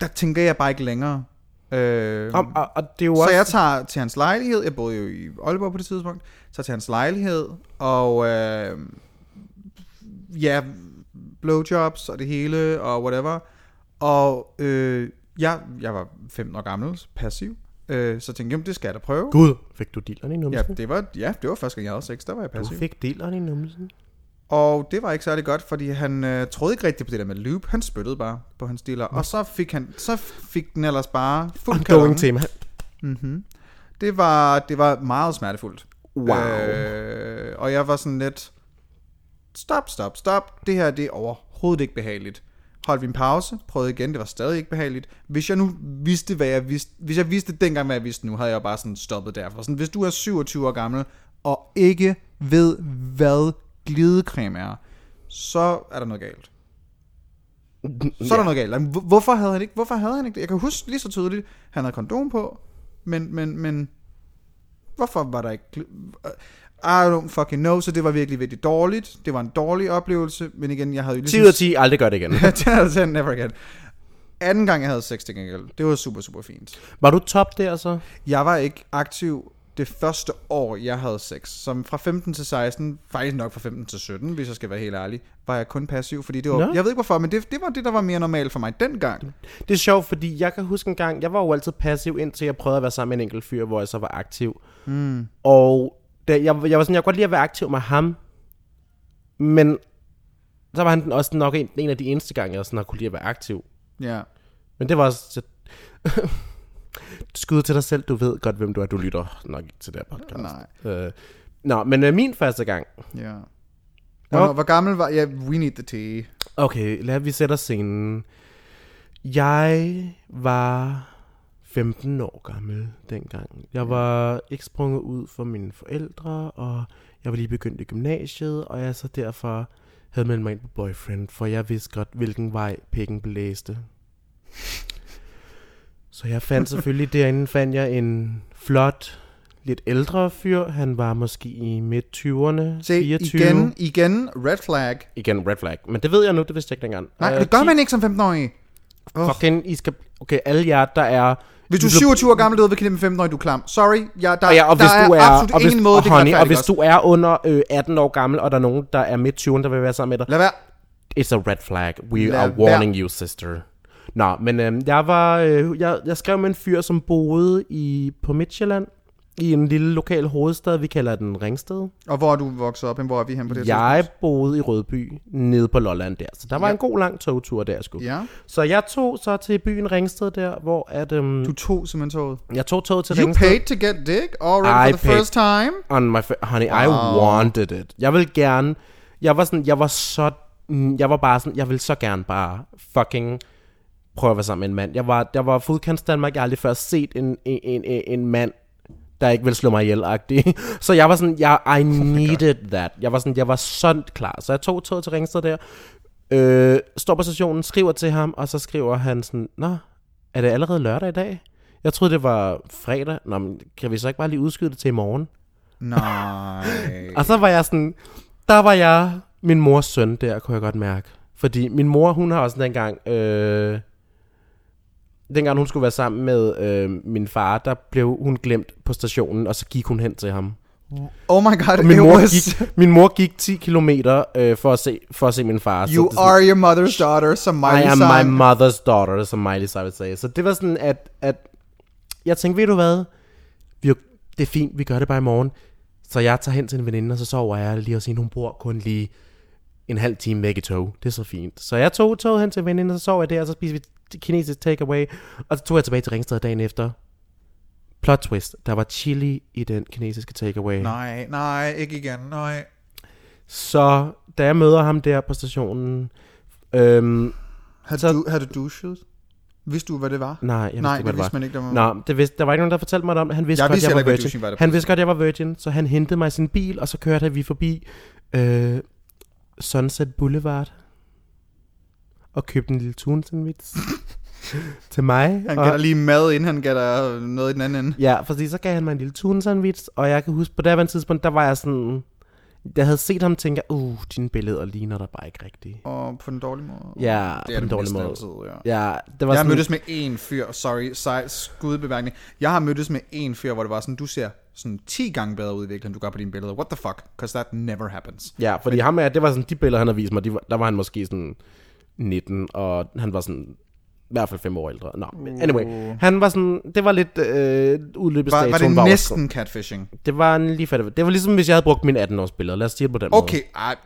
Der tænker jeg bare ikke længere. Øh, Og, og, og det er jo så også... jeg tager til hans lejlighed. Jeg boede jo i Aalborg på det tidspunkt. Så til hans lejlighed, og øh, ja, blowjobs og det hele, og whatever. Og øh, jeg, jeg var 15 år gammel, passiv. Øh, så tænkte jeg, det skal jeg da prøve. Gud, fik du dilleren i Ja, numsen? det var, ja, det var første gang, jeg havde sex. Der var jeg du passiv. fik dilleren i numsen? Og det var ikke særlig godt, fordi han øh, troede ikke rigtigt på det der med loop. Han spyttede bare på hans dealer. Og så fik, han, så fik den ellers bare fuld Ongoing kalon. tema. Det var, det var meget smertefuldt. Wow. Øh, og jeg var sådan lidt, stop, stop, stop. Det her det er overhovedet ikke behageligt. Holdt vi en pause, prøvede igen, det var stadig ikke behageligt. Hvis jeg nu vidste, hvad jeg vidste, hvis jeg vidste dengang, hvad jeg vidste nu, havde jeg bare sådan stoppet derfor. Sådan, hvis du er 27 år gammel, og ikke ved, hvad glidecreme er, så er der noget galt. Så er der noget galt. Jamen, Hvorfor havde han ikke, hvorfor havde han ikke det? Jeg kan huske lige så tydeligt, han havde kondom på, men, men, men hvorfor var der ikke... I don't fucking know, så det var virkelig, virkelig dårligt. Det var en dårlig oplevelse, men igen, jeg havde jo 10 ud af 10, aldrig gør det igen. 10 ud af 10, never again. Anden gang, jeg havde sex til gengæld, det var super, super fint. Var du top der så? Jeg var ikke aktiv det første år, jeg havde sex. Som fra 15 til 16, faktisk nok fra 15 til 17, hvis jeg skal være helt ærlig, var jeg kun passiv, fordi det var, Nå. jeg ved ikke hvorfor, men det, det var det, der var mere normalt for mig dengang. Det er sjovt, fordi jeg kan huske en gang, jeg var jo altid passiv, indtil jeg prøvede at være sammen med en enkelt fyr, hvor jeg så var aktiv. Mm. Og da, jeg, jeg var sådan, jeg kunne godt lide at være aktiv med ham, men så var han også nok en, en af de eneste gange, jeg sådan har kunne lide at være aktiv. Ja. Men det var også... Så... Skud til dig selv, du ved godt, hvem du er. Du lytter nok ikke til det her podcast. Nej. Øh, nå, men øh, min første gang. Ja. Hvor, hvor gammel var? Ja, we need the tea. Okay, lad vi sætte scenen. Jeg var 15 år gammel dengang. Jeg var ikke sprunget ud for mine forældre, og jeg var lige begyndt i gymnasiet, og jeg så derfor havde meldt mig ind på boyfriend, for jeg vidste godt, hvilken vej pikken blæste. Så jeg fandt selvfølgelig derinde, fandt jeg en flot, lidt ældre fyr. Han var måske i midt-20'erne, Se, 24. igen, igen, red flag. Igen, red flag. Men det ved jeg nu, det vidste jeg ikke dengang. Nej, Øh, det gør 10 man ikke som 15-årig. Fucking, I skal... Okay, alle jer, der er... Hvis du er I blev- 27 år gammel, du ved, ved med 15 år, du er klam. Sorry, ja, der, Og, ja, og der hvis du er, absolut og hvis, ingen måde, og det kan honey, og hvis du er under øh, 18 år gammel, og der er nogen, der er midt 20'erne, der vil være sammen med dig, Lad være. it's a red flag. We Lad are warning you, sister. Nå, men øh, jeg var, øh, jeg, jeg skrev med en fyr, som boede i på Midtjylland, i en lille lokal hovedstad, vi kalder den Ringsted. Og hvor er du vokset op? hen? Hvor er vi hen på det Jeg tidspunkt? boede i Rødby, nede på Lolland der, så der var Ja. en god lang togtur der, sgu. Ja, Så jeg tog så til byen Ringsted der, hvor at, øhm, du tog simpelthen toget. jeg tog toget til You Ringsted. paid to get dick already I for the paid- first time? on my honey, I Wow. wanted it. Jeg vil gerne, jeg var sådan, jeg var så, mm, jeg var bare sådan, jeg vil så gerne bare fucking prøve at være sammen med en mand. Jeg var, jeg var fodkants Danmark, jeg har aldrig før set en, en, en, en, mand, der ikke vil slå mig ihjel -agtig. Så jeg var sådan, jeg, I needed that. Jeg var sådan, jeg var sådan klar. Så jeg tog toget til Ringsted der, øh, står på stationen, skriver til ham, og så skriver han sådan, Nå, er det allerede lørdag i dag? Jeg troede, det var fredag. Nå, men kan vi så ikke bare lige udskyde det til i morgen? Nej. Og så var jeg sådan, der var jeg min mors søn der, kunne jeg godt mærke. Fordi min mor, hun har også dengang, øh, dengang hun skulle være sammen med øh, min far, der blev hun glemt på stationen, og så gik hun hen til ham. Oh my god, Min mor was... gik, min mor gik 10 kilometer øh, for, at se, for at se min far. så You det er sådan- are your mother's daughter, som I Miley am sang. my mother's daughter, som Miley Cyrus sagde. Så det var sådan, at, at jeg tænkte, ved du hvad? Vi, det er fint, vi gør det bare i morgen. Så jeg tager hen til en veninde, og så sover jeg lige hos hende. Hun bor kun lige en halv time væk i tog. Det er så fint. Så jeg tog toget hen til en veninde, og så sov jeg der, og så spiste vi kinesisk takeaway. Og så tog jeg tilbage til Ringsted dagen efter. Plot twist. Der var chili i den kinesiske takeaway. Nej, nej, ikke igen, nej. Så da jeg møder ham der på stationen... Øhm, Havde, Så- du, havde du dusjet? Vidste du, hvad det var? nej, jeg vidste nej, ikke, hvad det vidste man ikke, der var. Nå, det vidste, der var ikke nogen, der fortalte mig det om. Han vidste Jeg godt, vidste jeg var ikke, virgin. var Han vidste godt, jeg var virgin, så han hentede mig i sin bil, og så kørte vi forbi øh, Sunset Boulevard og købte en lille tun sandwich til mig. Han og, gav dig lige mad, inden han gav dig noget i den anden ende. Ja, fordi så gav han mig en lille tun sandwich, og jeg kan huske, på det her tidspunkt, der var jeg sådan... Jeg havde set ham tænke, uh, dine billeder ligner der bare ikke rigtigt. Og på den dårlige måde. Ja, det er på den dårlige måde. Altid, ja. Ja, det var Jeg har sådan, mødtes med en fyr, sorry, sej, skudbeværkning. Jeg har mødtes med en fyr, hvor det var sådan, du ser sådan 10 gange bedre ud i virkeligheden, end du gør på dine billeder. What the fuck? Because that never happens. Ja, fordi ham er, det var sådan, de billeder, han har vist mig, de der var han måske sådan 19, og han var sådan i hvert fald fem år ældre. Nå, men anyway. Han var sådan, det var lidt øh, udløbet Var, var det var næsten catfishing? overskredet. Det var en lige før, det var ligesom, hvis jeg havde brugt mine 18-års billeder. Lad os sige det på den måde. Okay,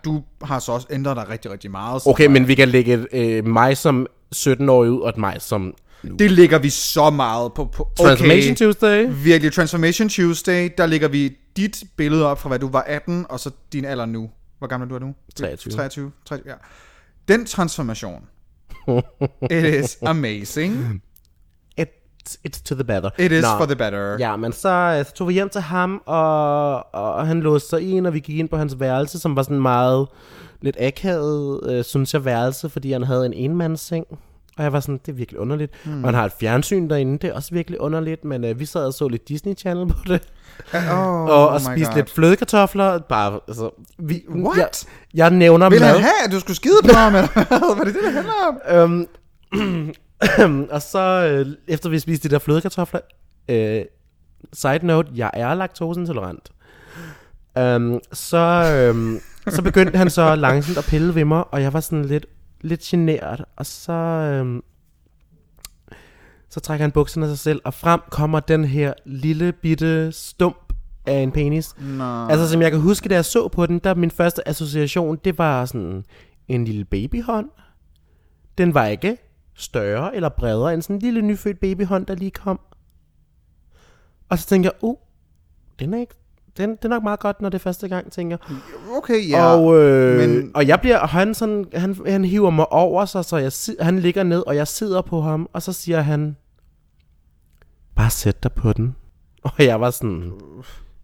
du har så også ændret dig rigtig, rigtig meget. så- Okay, men vi kan lægge et, øh, mig som 17-årig ud, og et mig som Det ligger vi så meget på. på okay. Transformation Tuesday. Virkelig, Transformation Tuesday, der ligger vi dit billede op fra, hvad du var 18, og så din alder nu. Hvor gammel er du nu? 23. 23, 23 ja. Den transformation, it is amazing. It's, it's to the better. It is Nå. for the better. Ja, men så, øh, så tog vi hjem til ham, og, og han låste sig ind, og vi gik ind på hans værelse, som var sådan meget lidt akavet, øh, synes jeg, værelse, fordi han havde en enmandsseng. Og jeg var sådan, det er virkelig underligt. Mm. Og han har et fjernsyn derinde, det er også virkelig underligt, men øh, vi sad og så lidt Disney Channel på det, Oh, og, og my spiste God. lidt flødekartofler. Bare, altså, vi, What? Jeg, jeg nævner Vil mad. han have, at du skulle skide på ham, eller hvad? Var det det, det handler om? Øhm, og så øh, efter vi spiste de der flødekartofler, øh, side note, jeg er laktoseintolerant. Øhm, så, øhm, så begyndte han så langsomt at pille ved mig, og jeg var sådan lidt, lidt generet. Og så, øhm, så trækker han bukserne af sig selv, og frem kommer den her lille bitte stump af en penis. Nå. Altså, som jeg kan huske, da jeg så på den, der min første association, det var sådan en lille babyhånd. Den var ikke større eller bredere end sådan en lille nyfødt babyhånd, der lige kom. Og så tænker jeg, uh, den er ikke den, det er nok meget godt, når det er første gang, tænker. Okay, ja. og, øh, men- og jeg bliver, og han, sådan, han, han hiver mig over sig, så jeg, han ligger ned, og jeg sidder på ham, og så siger han, bare sæt dig på den. Og jeg var sådan,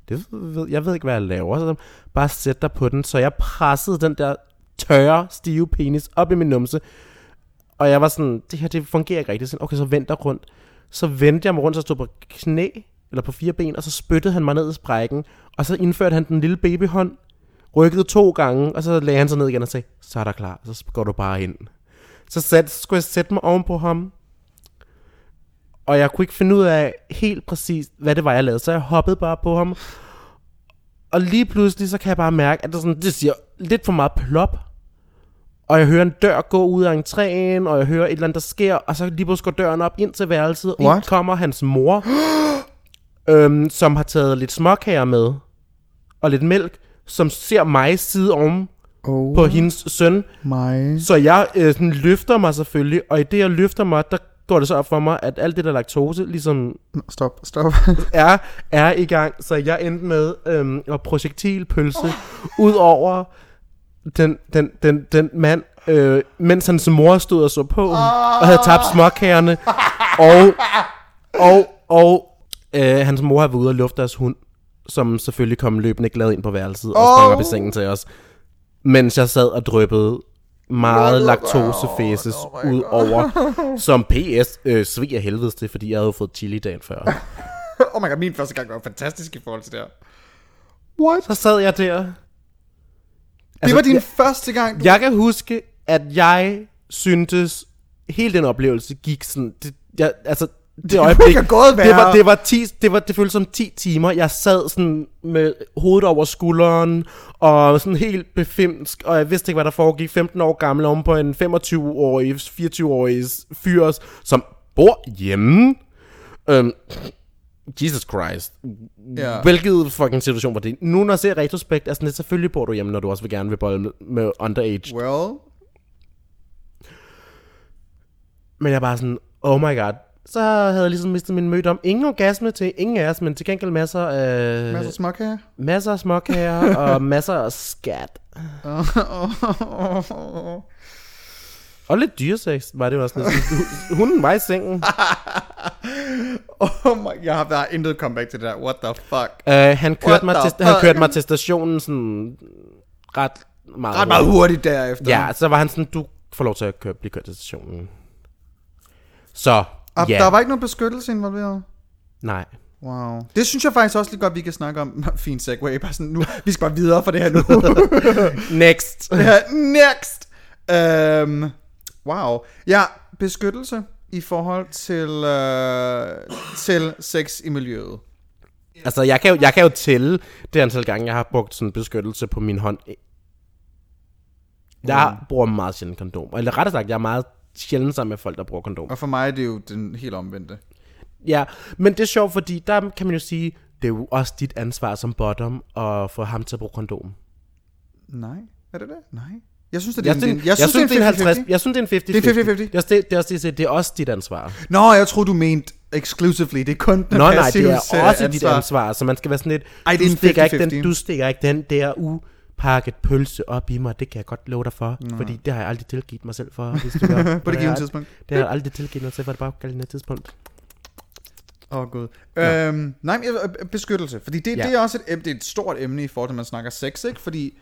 det ved, jeg ved ikke, hvad jeg laver. Så bare sæt dig på den. Så jeg pressede den der tørre, stive penis op i min numse. Og jeg var sådan, det her det fungerer ikke rigtigt. Sådan, okay, så vent dig rundt. Så vendte jeg mig rundt, så stod på knæ, eller på fire ben, og så spyttede han mig ned i sprækken. Og så indførte han den lille babyhånd, rykkede to gange, og så lagde han sig ned igen og sagde, så er der klar, så går du bare ind. Så, sat, skulle jeg sætte mig oven på ham, og jeg kunne ikke finde ud af helt præcis, hvad det var, jeg lavede. Så jeg hoppede bare på ham. Og lige pludselig, så kan jeg bare mærke, at det, sådan, det siger lidt for meget plop. Og jeg hører en dør gå ud af entréen, og jeg hører et eller andet, der sker, og så lige pludselig går døren op ind til værelset. Og ind kommer hans mor, øhm, som har taget lidt småkager med, og lidt mælk, som ser mig sidde om Oh på hendes søn. my. Så jeg øh, sådan løfter mig selvfølgelig, og i det jeg løfter mig, der går det så op for mig, at alt det der laktose ligesom Stop, stop. er, er i gang. Så jeg endte med øhm, at projektilpølse ud over den, den, den, den mand, øh, mens hans mor stod og så på, og havde tabt småkagerne. Og, og, og øh, hans mor havde været ude og lufte deres hund, som selvfølgelig kom løbende glad ind på værelset og sprang op i sengen til os. Mens jeg sad og dryppede meget laktosefæses ud over, som PS øh, svig af helvedes til, fordi jeg havde fået chili dagen før. oh my god, min første gang var fantastisk i forhold til det her. What? Så sad jeg der. det Altså, var din jeg- første gang, du... Jeg kan huske, at jeg syntes, hele den oplevelse gik sådan... Det, jeg, altså, det, øjeblik, ikke have gået det var, det var 10, det var, det føltes som 10 timer. Jeg sad sådan med hovedet over skulderen, og sådan helt befimsk, og jeg vidste ikke, hvad der foregik. 15 år gammel om på en 25-årig, 24-årig fyr, som bor hjemme. Øhm, Jesus Christ. Ja. Hvilket fucking situation var det? Nu når jeg ser retrospekt, er sådan lidt, selvfølgelig bor du hjemme, når du også vil gerne vil bolle med, med underage. Well, Men jeg er bare sådan, oh my god. Så havde jeg ligesom mistet min mødt om. Ingen orgasme til ingen af os, men til gengæld masser af... masser af småkager. masser af småkager og masser af skat. Og lidt dyresex var det jo også næsten. Hunden var i sengen. oh my, jeg har er intet comeback til det der. What the fuck? Uh, han, kørte What mig til, han fuck? kørte mig til stationen sådan ret meget Ret meget hurtigt derefter. Ja, så var han sådan, du får lov til at køre, blive kørt til stationen. Så, Og ja. der var ikke nogen beskyttelse involveret? Nej. Wow. Det synes jeg faktisk også lige godt, vi kan snakke om. Fint segway. Bare sådan, nu, vi skal bare videre fra det her nu. Next. Ja, Next! Um, wow. Ja, beskyttelse i forhold til, uh, til sex i miljøet. Altså, jeg kan, jo, jeg kan jo tælle det antal gange, jeg har brugt sådan beskyttelse på min hånd. Jeg bruger meget sjældent kondom. Eller rettere sagt, jeg er meget sjældent sammen med folk, der bruger kondom. Og for mig er det jo den helt omvendte. Ja, men det er sjovt, fordi der kan man jo sige, det er jo også dit ansvar som bottom at få ham til at bruge kondom. Nej, er det det? Nej. Jeg synes, det er Jeg en, synes, jeg synes, det er en 50 Jeg synes, det er en 50 Det er 50-50. Det er, også det, er også det, det er også dit ansvar. Nå, jeg tror du mente exclusively. Det er kun den Nå nej, det er også dit ansvar, så man skal være sådan lidt, Ej, det er du, stikker ikke 50-50. den, du stikker ikke den der upakket pølse op i mig, det kan jeg godt love dig for, fordi det har jeg aldrig tilgivet mig selv for. Hvis du gør. På det givende tidspunkt. Det har jeg aldrig tilgivet mig selv for, det bare gældende tidspunkt. Åh, oh, gud. Øhm, nej, men øh, beskyttelse. Fordi det, Ja. ja. det er også et, det er et stort emne i forhold til, at man snakker sex, ikke? Fordi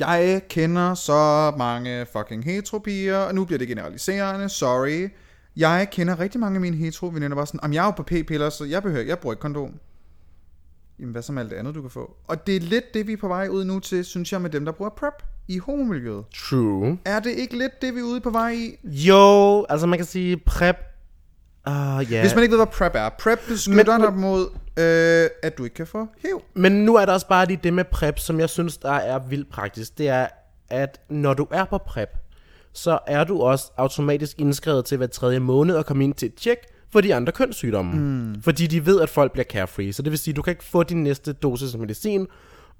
jeg kender så mange fucking heteropiger, og nu bliver det generaliserende, sorry. Jeg kender rigtig mange af mine hetero veninder bare sådan, om jeg er jo på p-piller, så jeg behøver, jeg bruger ikke kondom. Jamen, hvad med alt det andet, du kan få? Og det er lidt det, vi er på vej ud nu til, synes jeg, med dem, der bruger PrEP i homomiljøet. True. Er det ikke lidt det, vi er ude på vej i? Jo, altså man kan sige prep. Uh, ja. Hvis man ikke ved, hvad PrEP er. PrEP beskytter Men- dig mod, øh, at du ikke kan få HIV. Men nu er der også bare lige det med prep, som jeg synes, der er vildt praktisk. Det er, at når du er på prep, så er du også automatisk indskrevet til hver tredje måned at komme ind til et tjek for de andre kønssygdomme. Mm. Fordi de ved, at folk bliver carefree. Så det vil sige, at du kan ikke få din næste dosis af medicin,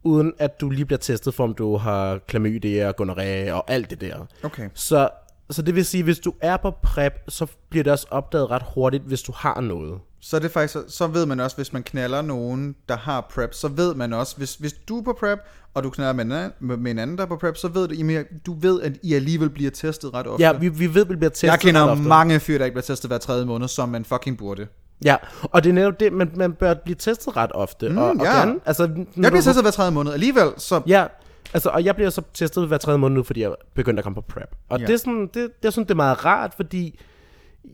uden at du lige bliver testet for, om du har klamydia, gonorrhea og alt det der. Okay. Så, så det vil sige, hvis du er på prep, så bliver det også opdaget ret hurtigt, hvis du har noget. Så er det faktisk, så ved man også, hvis man knaller nogen, der har PrEP, så ved man også, hvis, hvis du er på PrEP, og du knaller med en, anden, med, en anden, der er på PrEP, så ved du, I mere- du ved, at I alligevel bliver testet ret ofte. Ja, vi, vi ved, at vi bliver testet jeg kender ret ofte. mange fyre, der ikke bliver testet hver tredje måned, som man fucking burde. Ja, og det er netop det, man, man bør blive testet ret ofte. Mm, og, og ja. gerne, altså, Jeg du- bliver testet hver tredje måned. Alligevel, så... Ja, altså, og jeg bliver så testet hver tredje måned nu, fordi jeg begyndte at komme på prep. Og Ja. det, er sådan, det, det, jeg synes, det er meget rart, fordi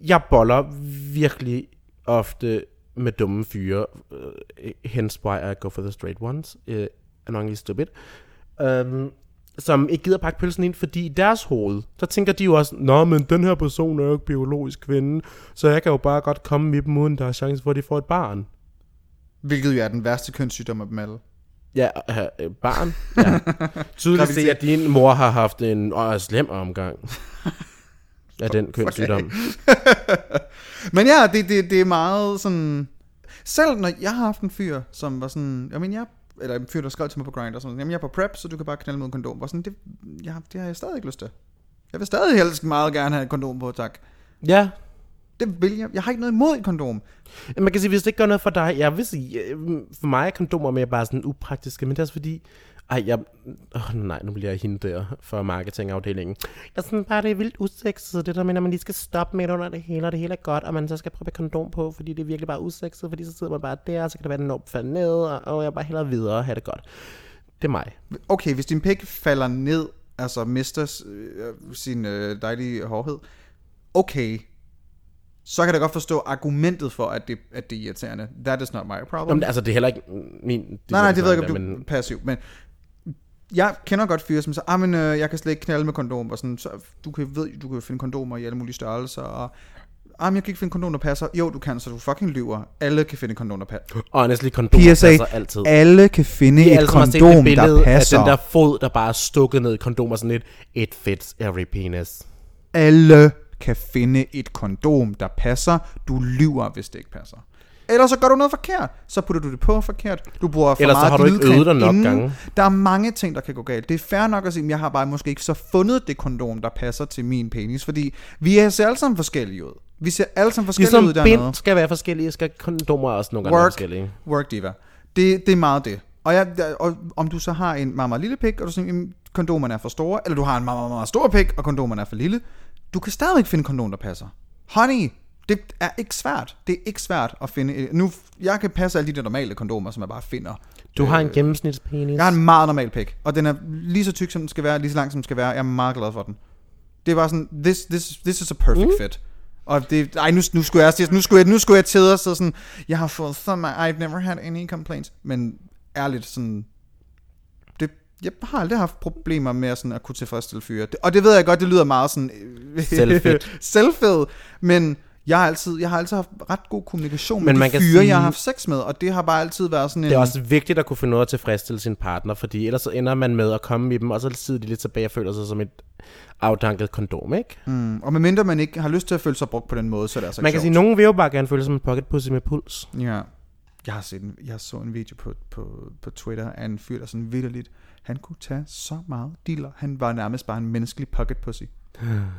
jeg boller virkelig ofte med dumme fyre. Uh, hence why I go for the straight ones. Uh, annoyingly stupid. Um, som ikke gider pakke pølsen ind, fordi i deres hoved, der tænker de jo også, Nå, men den her person er jo ikke biologisk kvinde, så jeg kan jo bare godt komme med dem, uden der er chance for, at de får et barn. Hvilket jo er den værste kønssygdom af dem alle. Ja, øh, øh, barn. Ja. Tydeligt se, at din mor har haft en øh, slem omgang af den kønssygdom. Men ja, det, det, det er meget sådan... Selv når jeg har haft en fyr, som var sådan... Jeg mener, jeg, eller en fyr, der skrev til mig på Grindr, sådan, jamen jeg er på prep, så du kan bare knalde med en kondom. Var sådan, det, ja, det har jeg stadig ikke lyst til. Jeg vil stadig helst meget gerne have et kondom på, tak. Ja, Det vil jeg. Jeg har ikke noget imod et kondom. man kan sige, hvis det ikke gør noget for dig, jeg vil sige, for mig er kondomer mere bare sådan upraktiske, men det er også fordi, ej, jeg, åh nej, nu bliver jeg hende der for marketingafdelingen. Jeg synes bare, det er vildt usekset, det der med, at man lige skal stoppe midt under det hele, og det hele er godt, og man så skal prøve et kondom på, fordi det er virkelig bare usekset, fordi så sidder man bare der, og så kan det være, at den når falder ned, og, og jeg bare hellere videre og have det godt. Det er mig. Okay, hvis din pik falder ned, altså mister øh, sin øh, dejlige hårdhed, okay, så kan jeg godt forstå argumentet for, at det, at det er irriterende. That is not my problem. Nå, men, altså, det er heller ikke min... Nej, nej, det ved jeg ikke, om men, du er passiv, men jeg kender godt fyre, som siger, ah, men øh, jeg kan slet ikke knalde med kondom, og sådan, så du kan, ved, du kan finde kondomer i alle mulige størrelser, og ah, men jeg kan ikke finde kondom, der passer. Jo, du kan, så du fucking lyver. Alle kan finde kondom, der passer. Honestly, kondomer PSA, passer altid. alle kan finde et kondom, det der billede af passer. den der fod, der bare er stukket ned i kondomer sådan lidt, it fits every penis. Alle kan finde et kondom, der passer. Du lyver, hvis det ikke passer. Ellers så gør du noget forkert. Så putter du det på forkert. Du bruger for Ellers så meget har du ikke øvet dig nok inden. gange. Der er mange ting, der kan gå galt. Det er fair nok at sige, at jeg har bare måske ikke så fundet det kondom, der passer til min penis. Fordi vi er- ser alle sammen forskellige ud. Vi ser alle sammen forskellige Ligesom ud dernede. bind skal være forskellige, skal kondomer også nogle gange være Work, forskellige. work diva. Det, det er meget det. Og, jeg, og om du så har en meget, meget lille pik, og du siger, "Jamen, kondomerne er for store, eller du har en meget, meget, meget stor pik, og kondomerne er for lille, du kan stadigvæk finde kondom, der passer. Honey, det er ikke svært. Det er ikke svært at finde. et- Nu, jeg kan passe alle de der normale kondomer, som jeg bare finder. Du har en gennemsnitspenis. Jeg har en meget normal pik, og den er lige så tyk, som den skal være, lige så lang, som den skal være. Jeg er meget glad for den. Det er bare sådan, this, this, this is a perfect mm. fit. Og det, ej, nu, nu skulle jeg, nu skulle jeg, nu skulle jeg til og så sådan, jeg har fået så meget, I've never had any complaints. Men ærligt, sådan, det, jeg har aldrig haft problemer med sådan at kunne tilfredsstille fyre. Og det ved jeg godt, det lyder meget sådan... øh, Selvfedt. selvfed, men jeg har, altid, jeg har altid haft ret god kommunikation Men med man de kan fyre, sige- jeg har haft sex med, og det har bare altid været sådan en... Det er også vigtigt at kunne finde noget at tilfredsstille sin partner, fordi ellers så ender man med at komme i dem, og så sidder de lidt tilbage og føler sig som et afdanket kondom, ikke? Mm, og medmindre man ikke har lyst til at føle sig brugt på den måde, så er det altså Man kan sige, sjovt. nogen vil jo bare gerne føle sig som en pocket pussy med puls. Ja. Jeg har set en, jeg så en video på, på, på Twitter af en fyr, der sådan vidderligt, han kunne tage så meget dealer. Han var nærmest bare en menneskelig pocket pussy.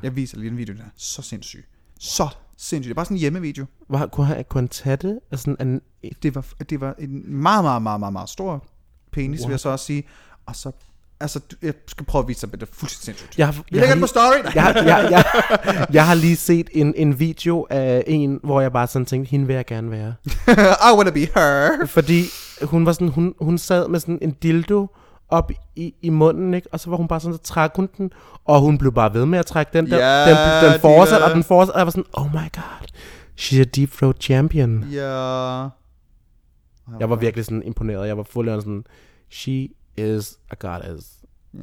Jeg viser lige en video, der er så sindssyg. Så sindssyg. Det er bare sådan en hjemmevideo. Hvor, kunne, han, kunne han tage det? Altså, en, Det var, det var en meget, meget, meget, meget, meget stor penis, What? vil jeg så også sige. Og så, altså, jeg skal prøve at vise dig, men det er fuldstændig sindssygt. jeg, har- jeg, lægger har den på lige, story. jeg, har- jeg, jeg, jeg har lige set en, en video af en, hvor jeg bare sådan tænkte, hende vil jeg gerne være. I wanna be her. Fordi hun var sådan, hun, hun sad med sådan en dildo op i, i munden, ikke? Og så var hun bare sådan, så trak hun den, og hun blev bare ved med at trække den der. Ja, den, den fortsatte, og den fortsatte, og jeg var sådan, oh my god, she's a deep throat champion. Ja. Jeg var virkelig sådan imponeret. Jeg var fuldstændig sådan, she is a goddess. Ja.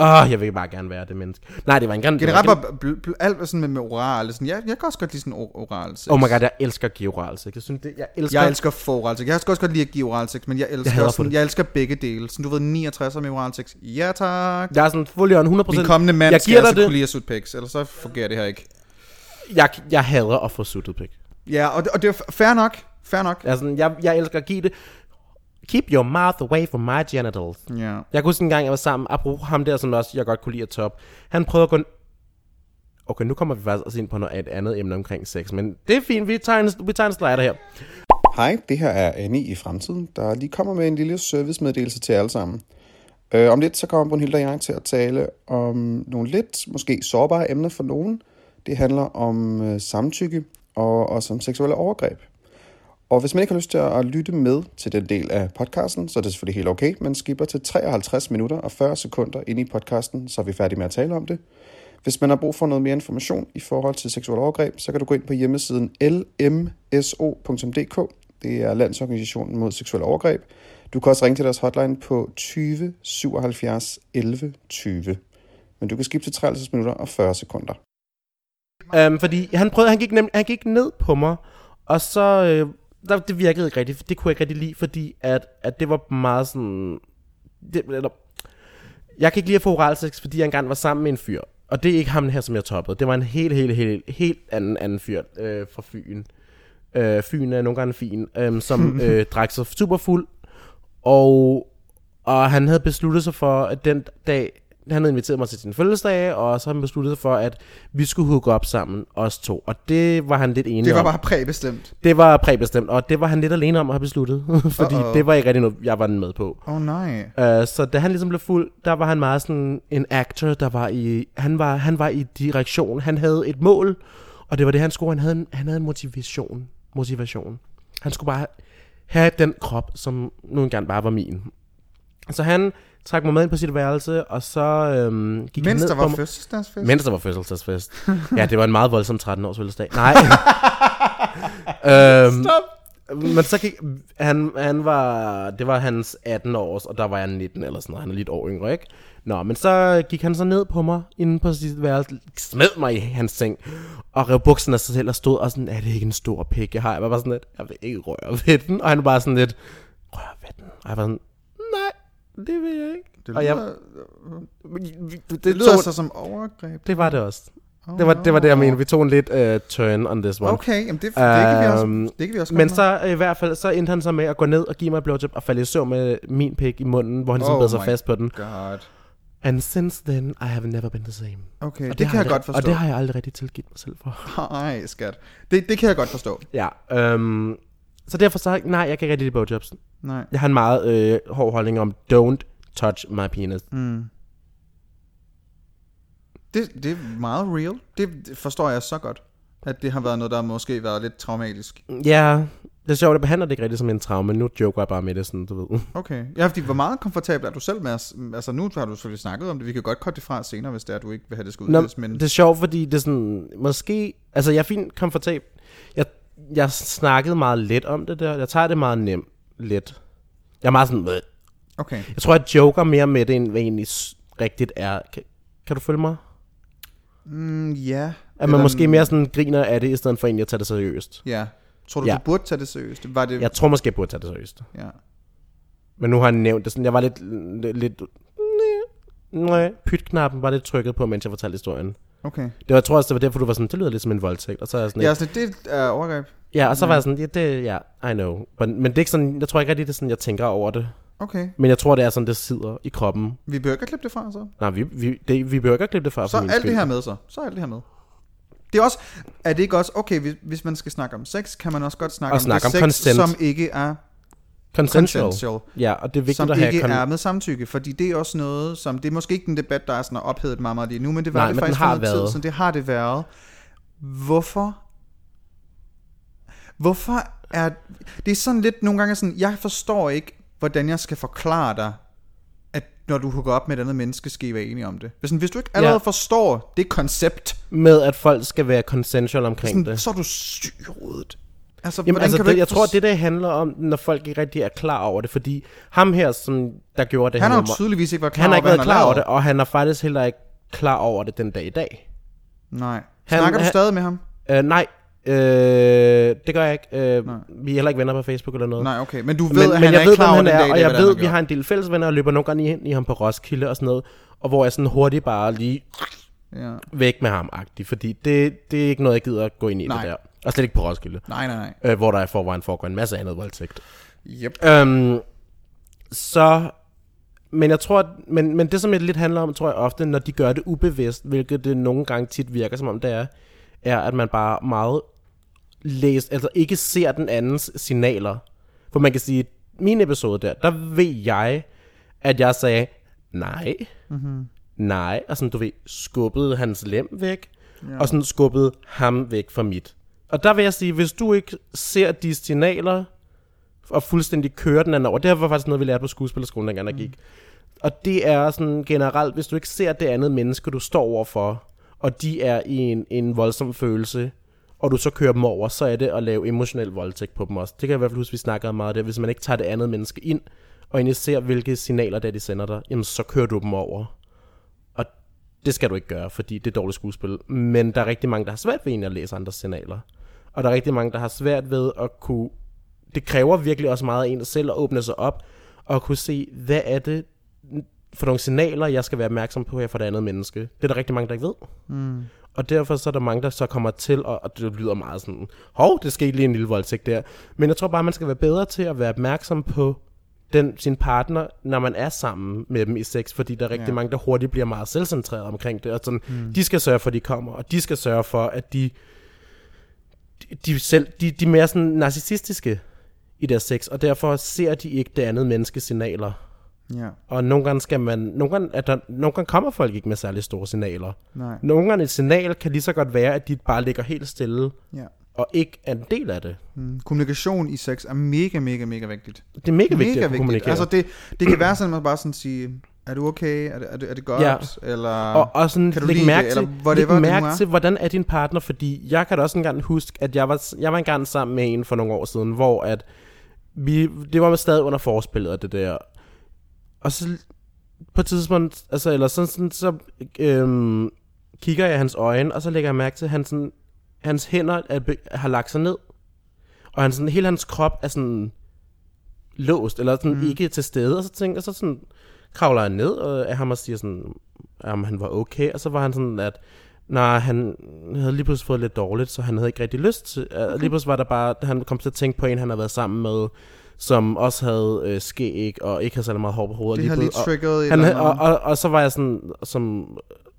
Åh, oh, jeg vil bare gerne være det menneske. Nej, det var en græn. Generelt bare bl- bl- alt sådan med, med oral. Sådan, jeg, jeg kan også godt lide sådan or- oral sex. Oh my god, jeg elsker at give oral sex. Jeg synes, det, jeg elsker... Jeg elsker få oral sex. Jeg kan også godt lide at give oral sex, men jeg elsker, jeg få sådan, det. jeg elsker begge dele. Sådan, du ved, 69 med oral sex. Ja, tak. Jeg er sådan fuldt on 100%. Min kommende mand jeg skal giver altså dig kunne det. lide at sutte pics, ellers så fungerer det her ikke. Jeg, jeg hader at få suttet pik. Ja, og det, og det er fair nok. Fair nok. Jeg, sådan, jeg, jeg elsker at give det. Keep your mouth away from my genitals. Ja. Jeg kunne huske en gang, jeg var sammen, apropos ham der, som også jeg godt kunne lide at top. Han prøvede at gå... Okay, nu kommer vi faktisk også ind på noget, et andet emne omkring sex, men det er fint, vi tager en, vi tager en slider her. Hej, det her er Annie i fremtiden, der lige kommer med en lille servicemeddelelse til alle sammen. Øh, om lidt så kommer Brunhilde og jeg til at tale om nogle lidt, måske sårbare emner for nogen. Det handler om øh, samtykke og også om seksuelle overgreb. Og hvis man ikke har lyst til at lytte med til den del af podcasten, så er det selvfølgelig helt okay. Man skipper til 53 minutter og 40 sekunder ind i podcasten, så er vi færdige med at tale om det. Hvis man har brug for noget mere information i forhold til seksuelle overgreb, så kan du gå ind på hjemmesiden lmso.dk. Det er Landsorganisationen mod seksuelle overgreb. Du kan også ringe til deres hotline på 20 77 11 20. Men du kan skippe til 53 minutter og 40 sekunder. Um, fordi han prøvede, han gik, nem, han gik ned på mig, og så, øh, der, det virkede ikke rigtigt, det kunne jeg ikke rigtig lide, fordi at, at det var meget sådan, det, eller, jeg kan ikke lide at få oralsex, fordi jeg engang var sammen med en fyr, og det er ikke ham her, som jeg toppede, det var en helt, helt, helt, helt anden, anden fyr øh, fra Fyn. Øh, Fyn er nogle gange fin, øh, som øh, drak sig super fuld, og, og han havde besluttet sig for, at den dag, han havde inviteret mig til sin fødselsdag, og så havde han besluttet for, at vi skulle hook op sammen, os to. Og det var han lidt enig Det var om. bare præbestemt. Det var præbestemt, og det var han lidt alene om at have besluttet, fordi Uh-oh. det var ikke rigtig noget, jeg var med på. Åh oh, nej. Uh, så da han ligesom blev fuld, der var han meget sådan en actor, der var i, han var, han var i direktion, han havde et mål, og det var det, han skulle, han havde en, han havde en motivation, motivation. Han skulle bare have den krop, som nu engang bare var min. Så han trak mig med ind på sit værelse, og så øhm, gik han Mens ned der på var mig- fødselsdagsfest. Mens der var fødselsdagsfest. ja, det var en meget voldsom 13 års fødselsdag. Nej. øhm, Stop. men så gik, han, han var, det var hans 18 års, og der var jeg 19 eller sådan noget. Han er lidt år yngre, ikke? Nå, men så gik han så ned på mig, inde på sit værelse, smed mig i hans seng, og rev bukserne af sig selv og stod og sådan, er det ikke en stor pik, jeg har? Jeg var bare sådan lidt, jeg vil ikke røre ved den. Og han var sådan lidt, rør ved den. Og jeg var sådan, det vil jeg ikke. Det og jeg, lyder, det, det lyder så som overgreb. det var det også. Oh, Det var, det var det, jeg mener. Vi tog en lidt uh, turn on this one. Okay, jamen det, det, kan vi også, Øhm, det kan vi også Men så øh, i hvert fald, så endte han så med at gå ned og give mig blowjob og falde i søvn med min pik i munden, hvor han ligesom Oh bed sig fast på den. God. And since then, I have never been the same. Okay, Og det, har kan jeg aldrig- godt forstå. Og det har jeg aldrig rigtig tilgivet mig selv for. Ej, skat. Det, det kan jeg godt forstå. Ja, øhm, så derfor så, nej, jeg kan ikke rigtig lide blowjobs. Nej. Jeg har en meget øh, hård holdning om, don't touch my penis. Mm. Det, det er meget real. Det, det forstår jeg så godt. At det har været noget, der har måske været lidt traumatisk. Ja, det er sjovt, jeg behandler det ikke rigtig som en traume, men nu joker jeg bare med det, sådan, du ved. Okay. Ja, fordi hvor meget komfortabel er du selv med at... Altså nu har du selvfølgelig snakket om det. Vi kan godt korte det fra senere, hvis det er, at du ikke vil have det skal Nå, udvides. Men det er sjovt, fordi det er sådan, måske, altså jeg er fint komfortabel. Jeg, jeg snakkede meget let om det der. Jeg tager det meget nemt, let. Jeg er meget sådan, "Bleh." okay. jeg tror, jeg joker mere med det, end hvad egentlig rigtigt er. Kan, kan du følge mig? Mm, ja. At man Eller- måske mere sådan griner af det, i stedet for egentlig at tage det seriøst. Ja. Tror du, Ja. du burde tage det seriøst? Var det... Jeg tror måske, jeg burde tage det seriøst. Ja. Men nu har jeg nævnt det sådan, jeg var lidt, lidt, lidt nej, pytknappen var lidt trykket på, mens jeg fortalte historien. Okay. Det var, jeg tror også, det var derfor, du var sådan, det lyder lidt som en voldtægt. Og så er jeg sådan, Ja, så det er overgreb. Ja, og så var jeg sådan, ja, det, ja, I know. Men, men det er ikke sådan, jeg tror ikke rigtig, det er sådan, jeg tænker over det. Okay. Men jeg tror, det er sådan, det sidder i kroppen. Vi behøver ikke at klippe det fra, så. Nej, vi, vi, det, vi behøver ikke at klippe det fra Så alt skyld. det her med, så. Så alt det her med. Det er også, er det ikke også, okay, hvis, hvis man skal snakke om sex, kan man også godt snakke Og om snakke det om sex, consent. som ikke er Consensual. consensual. Ja, og det er vigtigt som at have... ikke Kon- er med samtykke, fordi det er også noget, som, det er måske ikke den debat, der er sådan ophedet meget, meget lige nu, men det var Nej, det faktisk har været. tid, så det har det været. Hvorfor? Hvorfor er, det er sådan lidt nogle gange sådan, jeg forstår ikke, hvordan jeg skal forklare dig, at når du hooker op med et andet menneske, skal I være enige om det. Hvis, hvis du ikke allerede Ja. forstår det koncept, Med at folk skal være consensual omkring sådan, det. så er du syg i hovedet. Altså, Jamen, altså, kan det, ikke jeg tror, det der handler om, når folk ikke rigtig er klar over det, fordi ham her, som der gjorde det Han har jo tydeligvis ikke været klar han har over, ikke hvad været klar over det, og han er faktisk heller ikke klar over det den dag i dag. Nej. Han- Snakker du han- stadig med ham? Uh, nej, uh, det gør jeg ikke. Uh, vi er heller ikke venner på Facebook eller noget. Nej, okay. Men du ved, men, at men han jeg er ved, ikke klar hvem over han er, dag, og jeg ved, vi har en del fælles venner, og løber nogle gange ind i ham på Roskilde og sådan noget, og hvor jeg sådan hurtigt bare lige Ja. væk med ham agtig fordi det, det er ikke noget, jeg gider at gå ind i Nej. det der. Og slet ikke på Roskilde, Nej, nej, nej. øh, hvor der i forvejen foregår en masse andet voldtægt. Yep. Øhm, så, men jeg tror, at- men, men det som det lidt handler om, tror jeg ofte, når de gør det ubevidst, hvilket det nogle gange tit virker som om det er, er, at man bare meget læst, altså ikke ser den andens signaler. For man kan sige, min episode der, der ved jeg, at jeg sagde, nej, mm-hmm. nej, og sådan, du ved, skubbede hans lem væk, ja. og sådan skubbede ham væk fra mit. Og der vil jeg sige, hvis du ikke ser de signaler, og fuldstændig kører den anden over, det var faktisk noget, vi lærte på skuespillerskolen, dengang der gik. Og det er sådan generelt, hvis du ikke ser det andet menneske, du står overfor, og de er i en, en voldsom følelse, og du så kører dem over, så er det at lave emotionel voldtægt på dem også. Det kan jeg i hvert fald huske, vi snakkede meget det. Hvis man ikke tager det andet menneske ind, og egentlig ser, hvilke signaler det er, de sender dig, jamen så kører du dem over. Og det skal du ikke gøre, fordi det er dårligt skuespil. Men der er rigtig mange, der har svært ved egentlig at læse andres signaler. Og der er rigtig mange, der har svært ved at kunne... Det kræver virkelig også meget af en selv at åbne sig op, og kunne se, hvad er det for nogle signaler, jeg skal være opmærksom på her for det andet menneske. Det er der rigtig mange, der ikke ved. Mm. Og derfor så er der mange, der så kommer til, og, og det lyder meget sådan, hov, det skete lige en lille voldtægt der. Men jeg tror bare, man skal være bedre til at være opmærksom på den, sin partner, når man er sammen med dem i sex, fordi der er rigtig Ja. mange, der hurtigt bliver meget selvcentreret omkring det, og sådan, mm. de skal sørge for, at de kommer, og de skal sørge for, at de, de, selv, de, de er mere sådan narcissistiske i deres sex, og derfor ser de ikke det andet menneskes signaler. Ja, Og nogle gange skal man, nogle gange, at der, nogle gange kommer folk ikke med særlig store signaler. nej. Nogle gange et signal kan lige så godt være, at de bare ligger helt stille, Ja. og ikke er en del af det. Mm. Kommunikation i sex er mega, mega, mega vigtigt. Det er mega vigtigt mega at kunne kommunikere. Altså det, det kan være sådan, at man bare sådan sige, er du okay? Er det, er det, er det godt? Ja. Eller, og, og sådan kan du læg lide mærke, det, til, eller whatever læg det mærke er. til, hvordan er din partner, fordi jeg kan da også engang huske, at jeg var, jeg var engang sammen med en for nogle år siden, hvor at vi, det var med stadig under forspillet af det der. Og så på et tidspunkt, altså, eller sådan, sådan så øhm, kigger jeg i hans øjne, og så lægger jeg mærke til, at han sådan, hans hænder er, be- har lagt sig ned. Og han sådan, hele hans krop er sådan låst, eller sådan mm. ikke til stede. Og så tænker jeg, så sådan, kravler jeg ned og af ham og siger sådan, om han var okay. Og så var han sådan, at nej, han havde lige pludselig fået lidt dårligt, så han havde ikke rigtig lyst til. Okay. Lige pludselig var der bare, han kom til at tænke på en, han havde været sammen med, som også havde øh, skæg og ikke havde særlig meget hår på hovedet. det har lige og- triggeret et han, og, og, og, så var jeg sådan, som,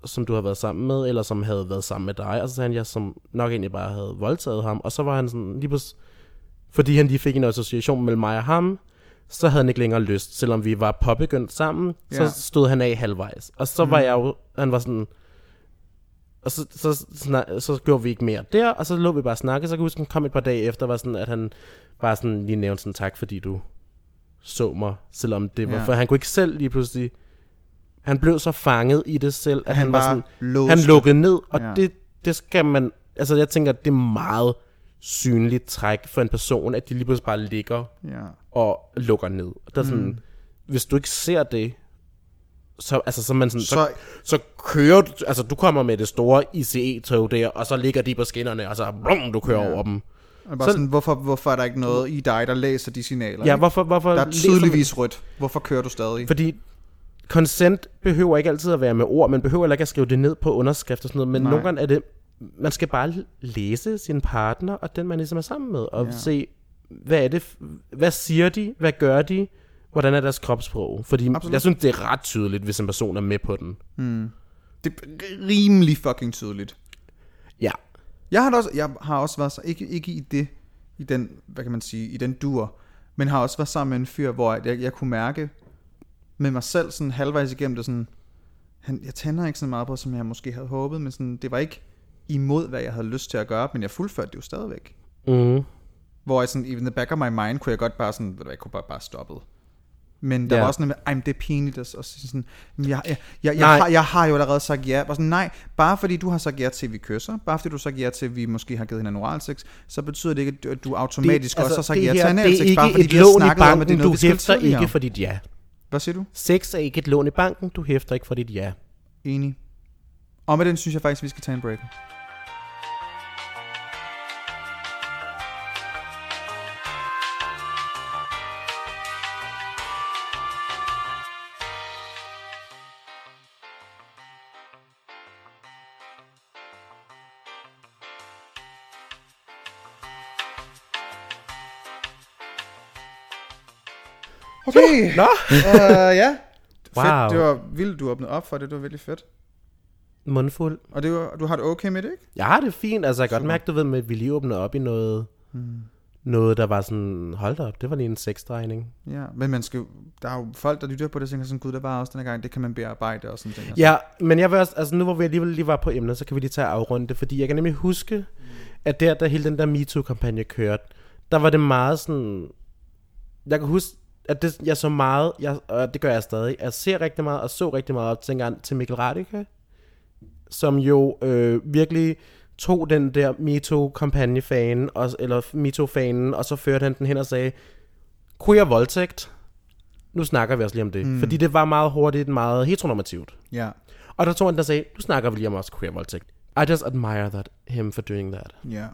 som du har været sammen med, eller som havde været sammen med dig, og så sagde han, jeg som nok egentlig bare havde voldtaget ham, og så var han sådan, lige pludselig, fordi han lige fik en association mellem mig og ham, så havde han ikke længere lyst, selvom vi var påbegyndt sammen, så Ja. stod han af halvvejs. Og så var jeg jo, han var sådan, og så, så, så, så gjorde vi ikke mere der, og så lå vi bare snakke, så kan jeg huske, han kom et par dage efter, var sådan, at han bare sådan lige nævnte sådan, tak fordi du så mig, selvom det var, Ja. for han kunne ikke selv lige pludselig, han blev så fanget i det selv, at Han han, var sådan, låste. han lukkede ned, og ja. det, det skal man, altså jeg tænker, det er meget synligt træk for en person, at de lige pludselig bare ligger Ja. Og lukker ned. Der er sådan, mm. hvis du ikke ser det, så, altså, så, man sådan, så, Så- så, kører du, altså du kommer med det store ICE-tog der, og så ligger de på skinnerne, og så blum, du kører Ja. over dem. Og bare Så- sådan, hvorfor, hvorfor er der ikke noget i dig, der læser de signaler? Ja, ikke? hvorfor, hvorfor Der er tydeligvis rødt. Hvorfor kører du stadig? Fordi consent behøver ikke altid at være med ord, man behøver heller ikke at skrive det ned på underskrift og sådan noget, men Nej. nogle gange er det, man skal bare læse sin partner, og den man ligesom er sammen med, og ja. se, hvad er det, hvad siger de, hvad gør de, hvordan er deres kropssprog? Fordi Absolut. Jeg synes, det er ret tydeligt, hvis en person er med på den. Det er rimelig fucking tydeligt. Ja. Jeg har, også, jeg har også været så, ikke, ikke i det, i den, hvad kan man sige, i den dur, men har også været sammen med en fyr, hvor jeg, jeg kunne mærke med mig selv sådan halvvejs igennem det sådan, han, jeg tænder ikke så meget på, som jeg måske havde håbet, men sådan, det var ikke imod, hvad jeg havde lyst til at gøre, men jeg fuldførte det jo stadigvæk. Mm. Hvor jeg sådan, even the back of my mind, kunne jeg godt bare sådan, ved du jeg kunne bare, bare stoppe. Men der Ja. var også noget med, ej, det er pinligt at sige sådan, "Men jeg, jeg, jeg, jeg, har, jeg har jo allerede sagt ja. Og sådan, nej, bare fordi du har sagt ja til, at vi kysser, bare fordi du har sagt ja til, at vi måske har givet hinanden oralsex, så betyder det ikke, at du automatisk det, også har sagt det ja her, til analsex, det er bare fordi et vi har snakket om, at det er banken, noget, du vi hæfter ikke for dit ja. Hvad siger du? Sex er ikke et lån i banken, du hæfter ikke for dit ja. Enig. Og med den synes jeg faktisk, vi skal tage en break. Okay. Nå, uh, ja. Wow. Fedt. Det var vildt, du åbnede op for det. Det var virkelig fedt. mundfuld. Og det var, du har det okay med det, ikke? Jeg har det fint, altså jeg kan godt mærke, du ved, med, at vi lige åbner op i noget, Mm. noget, der var sådan, hold da op, det var lige en seksdrejning. Ja, men man skal der er jo folk, der lytter på det, og tænker sådan, gud, der var også den her gang, det kan man bearbejde og sådan ting. Ja, men jeg vil også, altså nu hvor vi alligevel lige var på emnet, så kan vi lige tage afrunde det, fordi jeg kan nemlig huske, at der, da hele den der MeToo-kampagne kørte, der var det meget sådan, jeg kan huske, at det, jeg så meget, jeg, og det gør jeg stadig, jeg ser rigtig meget, og så rigtig meget op til, engang til Mikkel Radika, som jo øh, virkelig tog den der MeToo-kampagne-fanen, eller MeToo-fanen, og så førte han den hen og sagde, queer voldtægt, nu snakker vi også lige om det. Mm. Fordi det var meget hurtigt, meget heteronormativt. Ja. Og der tog han der sagde, nu snakker vi lige om også queer voldtægt. I just admire that, him for doing that. Ja.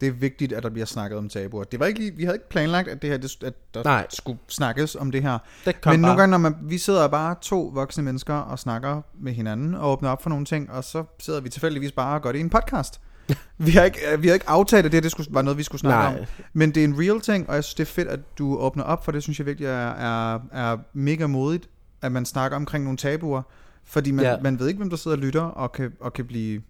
Det er vigtigt, at der bliver snakket om tabuer. Det var ikke lige, vi havde ikke planlagt, at, det her, det, at der Nej. skulle snakkes om det her. Det Men nogle bare. gange, når man, vi sidder bare to voksne mennesker og snakker med hinanden og åbner op for nogle ting, og så sidder vi tilfældigvis bare og gør det i en podcast. vi, har ikke, vi har ikke aftalt, at det, det skulle, var noget, vi skulle snakke Nej. om. Men det er en real ting, og jeg synes, det er fedt, at du åbner op for det. synes jeg virkelig er, er, er mega modigt, at man snakker omkring nogle tabuer. Fordi man, ja. man ved ikke, hvem der sidder og lytter, og kan, og kan blive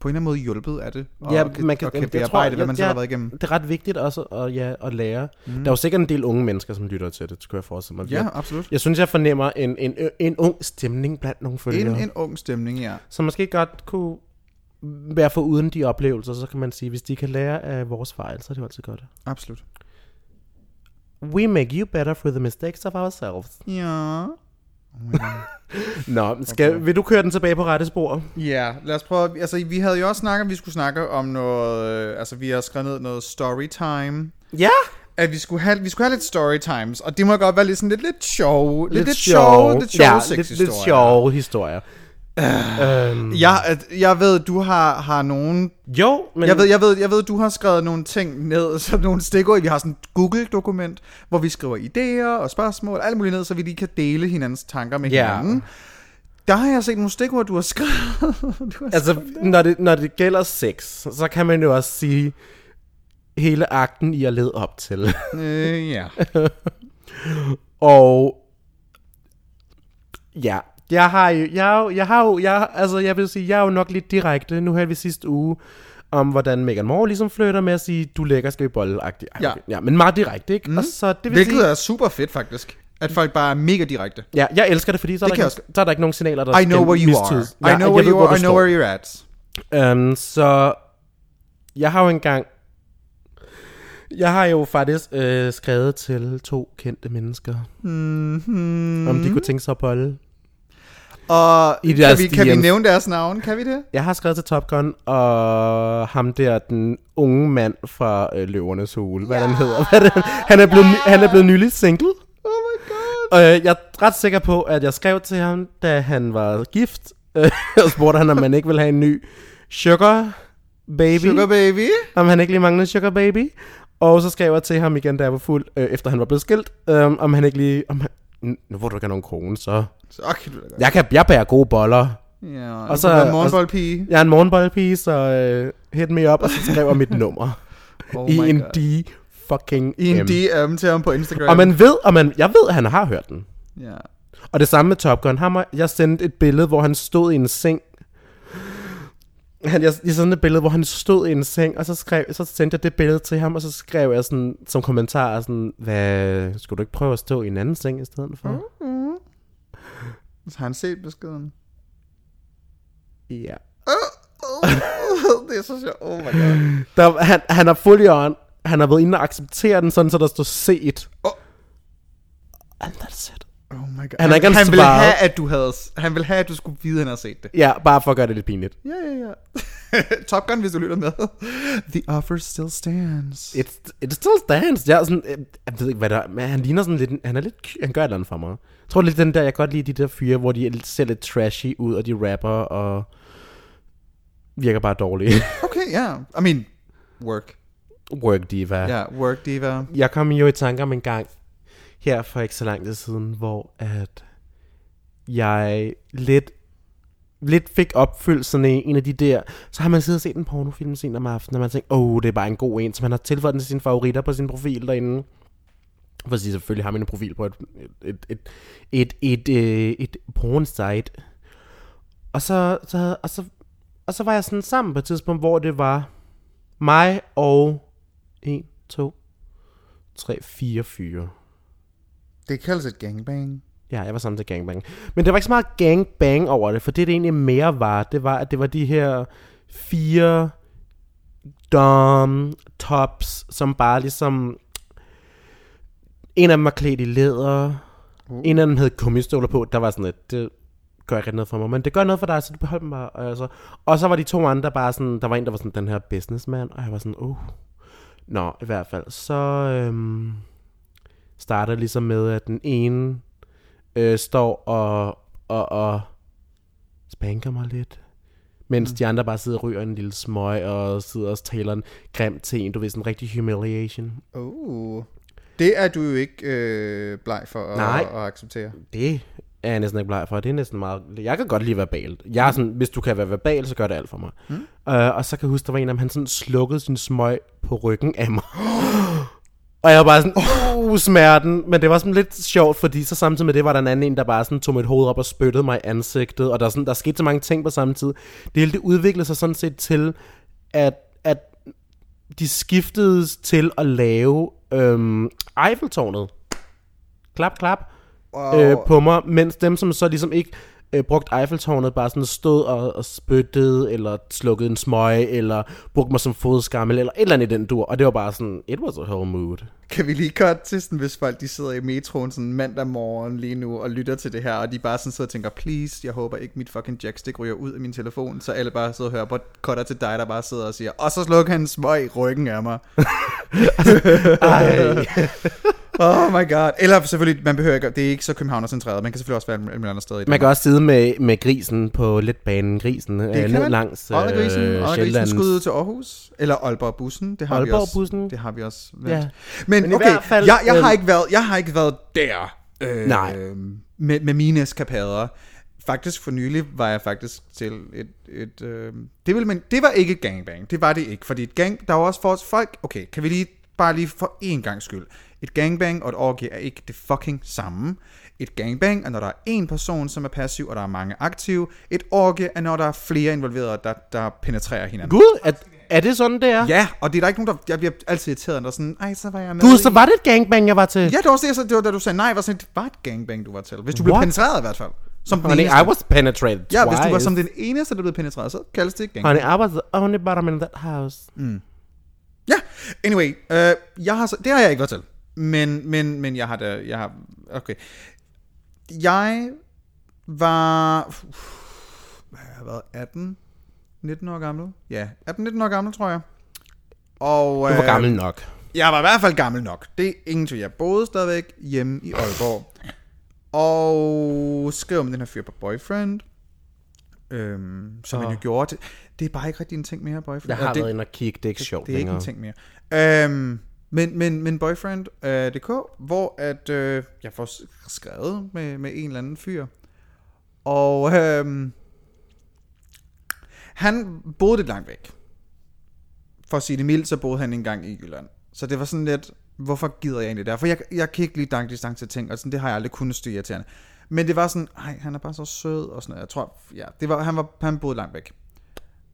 på en eller anden måde hjulpet af det. Og, Ja, kan, man kan- og kan bearbejde, tror, hvad man selv har været igennem. Det er ret vigtigt også at, ja, at lære. Mm. Der er jo sikkert en del unge mennesker, som lytter til det, skulle jeg forestille mig. Ja, Jeg, absolut. jeg synes, jeg fornemmer en, en, en ung stemning blandt nogle følgere. En, en ung stemning, ja. som måske godt kunne være for uden de oplevelser, så kan man sige, hvis de kan lære af vores fejl, så er det jo altid godt. Absolut. We make you better through the mistakes of ourselves. Ja. Nå, skal, vil du køre den tilbage på rette spor? Ja, lad os prøve. Altså, vi havde jo også snakket, at vi skulle snakke om noget... øh, Altså, vi har skrevet ned noget story time. Ja! At vi skulle have, vi skulle have lidt story times. Og det må godt være lidt sådan lidt, lidt sjov. Lidt, lidt, sjove. sjov. Lidt sjov ja, lidt, lidt sjove historier. Øhm, Jeg, jeg ved, du har, har nogen... jo, men... Jeg ved, jeg, ved, jeg ved, du har skrevet nogle ting ned, så nogle stikord. Vi har sådan et Google-dokument, hvor vi skriver idéer og spørgsmål, alt muligt ned, så vi lige kan dele hinandens tanker med Ja. hinanden. Der har jeg set nogle stikord, du har skrevet. du har Altså, når det, når det gælder sex, så kan man jo også sige hele akten i at lede op til. Øh, ja. Og ja, jeg har jo, jeg, jo- jeg har jo, jeg, altså jeg vil sige, jeg er jo nok lidt direkte. Nu havde vi sidste uge om, hvordan Meghan Moore ligesom flytter med at sige, du lækker, skal vi bolle Ja. okay. ja. men meget direkte, ikke? Mm. Og så det vil Hvilket sige, er super fedt, faktisk. At folk bare er mega direkte. ja, jeg elsker det, fordi så er, Det der kan ikke, så er der ikke nogen signaler, der I know where you are. mistydes. I know where ved, you are. I know where you're at. Um, så jeg har jo engang jeg har jo faktisk øh, skrevet til to kendte mennesker, Mm-hmm. om de kunne tænke sig at bolle. Og I kan vi, kan vi nævne deres navn? Kan vi det? Jeg har skrevet til Top Gun, og ham der, den unge mand fra øh, Løvernes Hule, hvad ja. han hedder. Hvad det? Han, er blevet, ny- han er blevet nylig single. Oh my god. Og øh, jeg er ret sikker på, at jeg skrev til ham, da han var gift, øh, og spurgte han, om man ikke ville have en ny sugar baby. Sugar baby. Om han ikke lige manglede sugar baby. Og så skrev jeg til ham igen, da jeg var fuld, øh, efter han var blevet skilt, øh, om han ikke lige... Om han, nu hvor du ikke har nogen kone, så... Så kan du da godt. Jeg, kan, jeg bærer gode boller. Ja, og så er så- morgenboldpige. Jeg er en morgenboldpige, så øh, hit me up, og så skrev jeg mit nummer. Oh I en God. D fucking I en. DM til ham på Instagram. Og man ved, og man, jeg ved, at han har hørt den. Ja. Og det samme med Top Gun. Ham, jeg sendte et billede, hvor han stod i en seng. Han, jeg, jeg sendte et billede, hvor han stod i en seng, og så, skrev, så sendte jeg det billede til ham, og så skrev jeg sådan, som kommentar, sådan, hvad, skulle du ikke prøve at stå i en anden seng i stedet for? Mm. Så har han set beskeden. Ja. det er så sjovt. Oh my god. Der, han, han har fuldt on. Han har været inde og acceptere den, sådan så der står set. Oh. And that's it. Oh my god. Han han, han ville have, at du havde, han ville have, at du skulle vide, at han havde set det. Ja, bare for at gøre det lidt pinligt. Ja, ja, ja. Top Gun, hvis du lytter med. The offer still stands. It, it still stands. Jeg, er sådan, øh, jeg ved ikke, hvad der er, men han ligner sådan lidt, han er lidt, han gør et eller andet for mig. Jeg tror lidt den der, jeg kan godt lide de der fyre, hvor de ser lidt trashy ud, og de rapper, og virker bare dårlige. Okay, ja. Yeah. I mean, work. Work diva. Ja, yeah, work diva. Jeg kom jo i tanke om en gang, her for ikke så lang tid siden, hvor at jeg lidt, lidt fik opfyldt sådan en, en af de der, så har man siddet og set en pornofilm sent om aftenen, og man tænker, åh, oh, det er bare en god en, så man har tilføjet den til sine favoritter på sin profil derinde. For at sige, selvfølgelig har man en profil på et, et, et, et, et, øh, et, et porn site. Og så, så, og, så, og så var jeg sådan sammen på et tidspunkt, hvor det var mig og 1, 2, 3, 4 fyre. Det kaldes et gangbang. Ja, jeg var sammen til gangbang. Men det var ikke så meget gangbang over det, for det, det egentlig mere var, det var, at det var de her fire dom tops, som bare ligesom... En af dem var klædt i læder, uh. en af dem havde gummistøvler på, der var sådan et, det gør ikke noget for mig, men det gør noget for dig, så du beholder dem bare. Altså. Og så var de to andre bare sådan, der var en, der var sådan den her businessman, og jeg var sådan, uh. Nå, i hvert fald, så øhm, starter ligesom med, at den ene øh, står og, og, og spanker mig lidt. Mens mm. de andre bare sidder og ryger en lille smøg og sidder og taler en grim til en. Du ved, sådan en rigtig humiliation. Oh. Det er du jo ikke øh, bleg for at, Nej. at acceptere. Det er jeg næsten ikke bleg for. Det er næsten meget... Jeg kan godt lide verbalt. Jeg er sådan, hvis du kan være verbal, så gør det alt for mig. Mm. Uh, og så kan jeg huske, der var en af dem, han sådan slukkede sin smøg på ryggen af mig. og jeg var bare sådan, uh, smerten. Men det var sådan lidt sjovt, fordi så samtidig med det var der en anden en, der bare sådan tog mit hoved op og spyttede mig i ansigtet. Og der, er sådan, der skete så mange ting på samme tid. Det hele det udviklede sig sådan set til, at, at de skiftede til at lave øhm, Eiffeltårnet. Klap, klap. Wow. Øh, på mig, mens dem, som så ligesom ikke øh, brugt Eiffeltårnet, bare sådan stod og, og spyttede, eller slukkede en smøg, eller brugte mig som fodskammel, eller et eller andet i den dur. Og det var bare sådan, it was a whole mood. Kan vi lige cut til sådan, hvis folk de sidder i metroen sådan mandag morgen lige nu og lytter til det her, og de bare sådan sidder og tænker, please, jeg håber ikke mit fucking jackstick ryger ud af min telefon, så alle bare sidder og hører på cutter til dig, der bare sidder og siger, og så slukker han en smøg i ryggen af mig. Oh my god. Eller selvfølgelig, man behøver ikke, det er ikke så københavnercentreret, man kan selvfølgelig også være et andet sted i Man kan også sidde med, med grisen på letbanen, grisen, øh, kan ned langs Aalborg Grisen, øh, Grisen skud ud til Aarhus, eller Aalborg Bussen, det har vi også. Aalborg-bussen. Det har vi også. Ja. Ja. Men, Men i okay, hvert fald, jeg, jeg, har øhm, ikke været, jeg har ikke været der. Øh, Nej. Med, med mine eskapader. Faktisk for nylig var jeg faktisk til et... et øh, det, vil, men det var ikke et gangbang. Det var det ikke. Fordi et gang, der var også for folk... Okay, kan vi lige bare lige for én gang skyld. Et gangbang og et orgie er ikke det fucking samme. Et gangbang er, når der er en person, som er passiv, og der er mange aktive. Et orgie er, når der er flere involverede, der, der penetrerer hinanden. Gud, er, er det sådan, det er? Ja, og det er der ikke nogen, der... Jeg bliver altid irriteret, når sådan... Ej, så var jeg med Gud, i- så var det et gangbang, jeg var til. Ja, det var også det, jeg, det var, da du sagde nej, var sådan, det var et gangbang, du var til. Hvis du blev What? penetreret i hvert fald. Som den Honey, eneste. I was penetrated ja, hvis du var twice. som den eneste, der blev penetreret, så kaldes det et gangbang. Honey, I was the only bottom in that house. Ja, anyway, øh, jeg har, så, det har jeg ikke været til. Men, men, men jeg har da, jeg har, okay. Jeg var, hvad har jeg været, 18, 19 år gammel? Ja, 18-19 år gammel, tror jeg. Og, Du var øh, gammel nok. Jeg var i hvert fald gammel nok. Det er ingen tvivl. Jeg boede stadigvæk hjemme i Aalborg. Og skrev om den her fyr på Boyfriend. Øhm, som oh. jo gjorde. Det, det er bare ikke rigtig en ting mere, Boyfriend. Jeg har Og det, været inde og kigge, det er ikke sjovt det er ikke længere. en ting mere. Øhm, men, men, men Boyfriend.dk, øh, hvor at, øh, jeg får skrevet med, med en eller anden fyr. Og øhm, han boede lidt langt væk. For at sige det mildt, så boede han engang i Jylland. Så det var sådan lidt, hvorfor gider jeg egentlig der? For jeg, jeg kan ikke lide langdistance ting, og sådan, det har jeg aldrig kunnet styre til Men det var sådan, nej, han er bare så sød, og sådan noget. Jeg tror, ja, det var, han, var, han boede langt væk.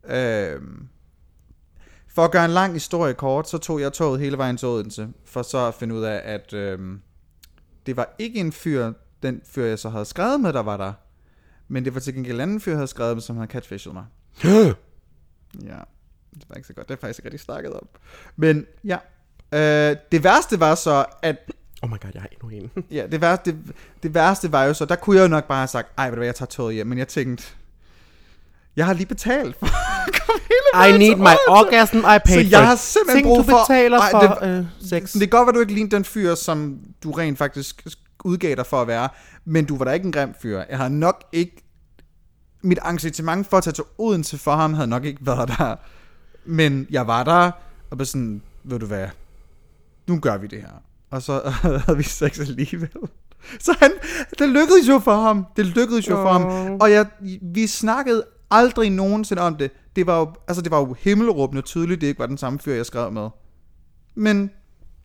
Øhm, for at gøre en lang historie kort, så tog jeg toget hele vejen til Odense, for så at finde ud af, at øhm, det var ikke en fyr, den fyr, jeg så havde skrevet med, der var der. Men det var til gengæld en anden fyr, jeg havde skrevet med, som havde catfishet mig. Ja, det var ikke så godt. Det har faktisk ikke rigtig snakket om. Men ja, øh, det værste var så, at Oh my god, jeg har endnu en. Ja, det værste, det, det værste var jo så, der kunne jeg jo nok bare have sagt, ej, ved du hvad, jeg tager toget hjem, men jeg tænkte, jeg har lige betalt for I need my orgasm, I paid Så jeg har simpelthen Ting, brug du for... betaler Ej, for det, øh, sex. Det kan godt være, du ikke lignede den fyr, som du rent faktisk udgav dig for at være, men du var da ikke en grim fyr. Jeg har nok ikke... Mit engagement for at tage til Odense for ham havde nok ikke været der. Men jeg var der, og var sådan, ved du hvad, nu gør vi det her. Og så havde vi sex alligevel. Så han, det lykkedes jo for ham. Det lykkedes jo for ham. Og jeg, vi snakkede aldrig nogensinde om det. Det var jo, altså det var jo himmelråbende tydeligt, det ikke var den samme fyr, jeg skrev med. Men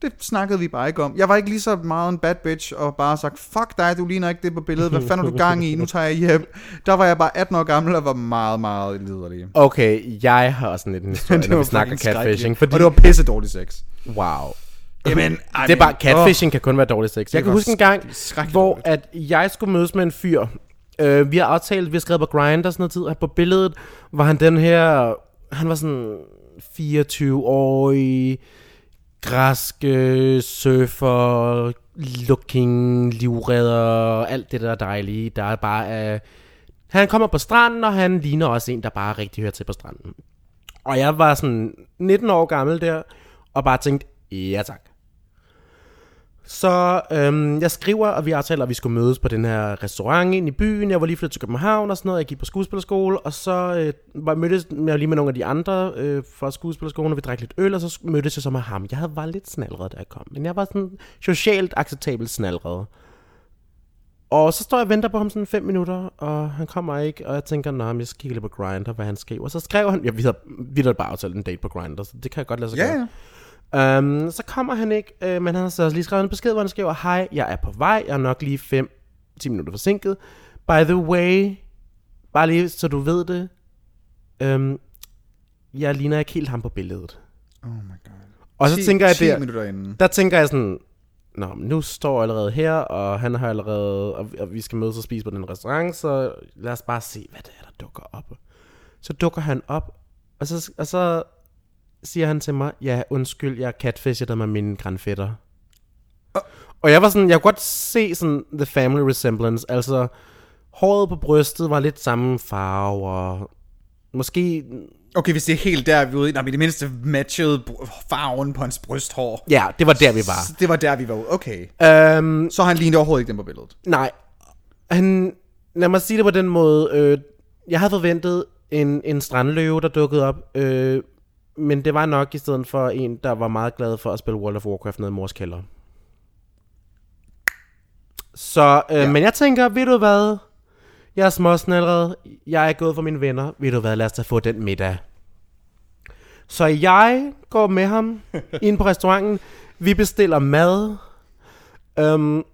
det snakkede vi bare ikke om. Jeg var ikke lige så meget en bad bitch, og bare sagt, fuck dig, du ligner ikke det på billedet. Hvad fanden er du gang i? Nu tager jeg hjem. Der var jeg bare 18 år gammel og var meget, meget liderlig. Okay, jeg har også lidt en historie, når vi snakker catfishing. Fordi, Og det var pisse dårlig sex. wow. Jamen, ej, Det er bare, catfishing oh, kan kun være dårlig sex. Jeg kan huske en gang, hvor dårligt. at jeg skulle mødes med en fyr. Øh, vi har aftalt, vi har skrevet på Grindr og sådan noget tid, og på billedet var han den her, han var sådan 24-årig, græske surfer, looking, livredder, alt det der dejlige, der er bare er... Han kommer på stranden, og han ligner også en, der bare rigtig hører til på stranden. Og jeg var sådan 19 år gammel der, og bare tænkte, ja tak. Så øhm, jeg skriver, og vi aftaler, at vi skulle mødes på den her restaurant ind i byen. Jeg var lige flyttet til København og sådan noget. Jeg gik på skuespillerskole, og så øh, var, mødtes jeg lige med nogle af de andre øh, fra skuespillerskolen, og vi drak lidt øl, og så mødtes jeg så med ham. Jeg havde var lidt snalret, da jeg kom, men jeg var sådan socialt acceptabelt snalret. Og så står jeg og venter på ham sådan fem minutter, og han kommer ikke, og jeg tænker, nej, jeg skal kigge lidt på Grindr, hvad han skriver. Og så skrev han, ja, vi havde, vi havde bare aftalt en date på Grindr, så det kan jeg godt lade sig Ja, gøre. Um, så kommer han ikke, øh, men han har så lige skrevet en besked, hvor han skriver, hej, jeg er på vej, jeg er nok lige 5-10 minutter forsinket. By the way, bare lige så du ved det, um, jeg ligner ikke helt ham på billedet. Oh my god. Og så 10 tænker jeg 10 der, minutter inden. der tænker jeg sådan, Nå, men nu står jeg allerede her, og han har allerede, og, og vi skal mødes og spise på den restaurant, så lad os bare se, hvad det er, der dukker op. Så dukker han op, og så, og så siger han til mig, ja, undskyld, jeg catfishede med mine grandfætter. Og jeg var sådan, jeg kunne godt se sådan the family resemblance, altså håret på brystet var lidt samme farve, og måske, Okay, hvis det er helt der, vi ude i. Nej, men det mindste matchede farven på hans brysthår. ja, det var der, vi var. Det var der, vi var. Okay. Um, Så han lignede overhovedet ikke den på billedet. Nej. Han, lad mig sige det på den måde. Øh, jeg havde forventet en, en strandløve, der dukkede op. Øh, men det var nok i stedet for en, der var meget glad for at spille World of Warcraft nede i mors kælder. Så, øh, ja. men jeg tænker, ved du hvad? Jeg er småsnalret. Jeg er gået for mine venner. Ved du hvad, lad os da få den middag. Så jeg går med ham ind på restauranten. Vi bestiller mad. Um,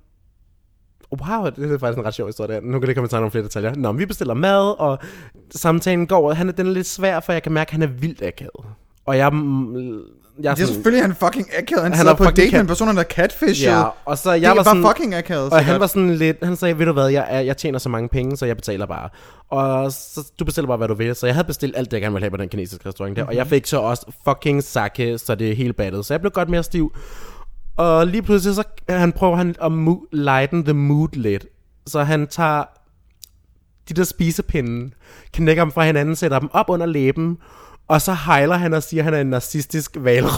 Wow, det er faktisk en ret sjov historie. der. Nu kan det komme til nogle flere detaljer. Nå, men vi bestiller mad, og samtalen går. Han er, den er lidt svær, for jeg kan mærke, at han er vildt akavet. Og jeg, mm, jeg er Det er sådan, selvfølgelig han fucking akavet. Han, Han er sidder på date med en person, der er catfish. Ja, og så jeg det var sådan, fucking akavet. og han var sådan lidt, han sagde, ved du hvad, jeg, jeg tjener så mange penge, så jeg betaler bare. Og så, du bestiller bare, hvad du vil. Så jeg havde bestilt alt det, jeg gerne ville have på den kinesiske restaurant der. Mm-hmm. Og jeg fik så også fucking sake, så det er helt battet. Så jeg blev godt mere stiv. Og lige pludselig, så han prøver han at mo- lighten the mood lidt. Så han tager de der spisepinde, knækker dem fra hinanden, sætter dem op under læben, og så hejler han og siger, at han er en narcissistisk valros.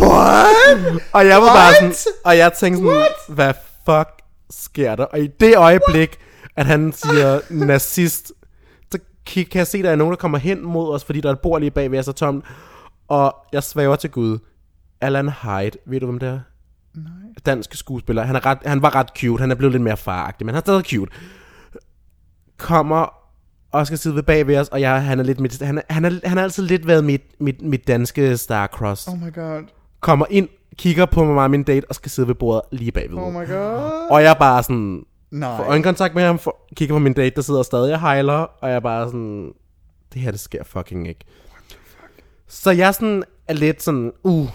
What? Og jeg var bare What? sådan, og jeg tænkte sådan, What? hvad fuck sker der? Og i det øjeblik, at han siger nazist, så kan jeg se, at der er nogen, der kommer hen mod os, fordi der er et bord lige bagved os er tomt. Og jeg svæver til Gud. Alan Hyde, ved du hvem det er? Nej. Dansk skuespiller. Han, er ret, han var ret cute. Han er blevet lidt mere faragtig, men han er stadig cute. Kommer og skal sidde ved bag ved os, og jeg, han er lidt mit, han, er, han, er, han har altid lidt været mit, mit, mit danske star-cross Oh my god. kommer ind, kigger på mig og min date, og skal sidde ved bordet lige bagved. Oh my god. Og jeg er bare sådan, Nej. får øjenkontakt med ham, for, kigger på min date, der sidder stadig og hejler, og jeg er bare sådan, det her, det sker fucking ikke. Så jeg sådan er lidt sådan, uh,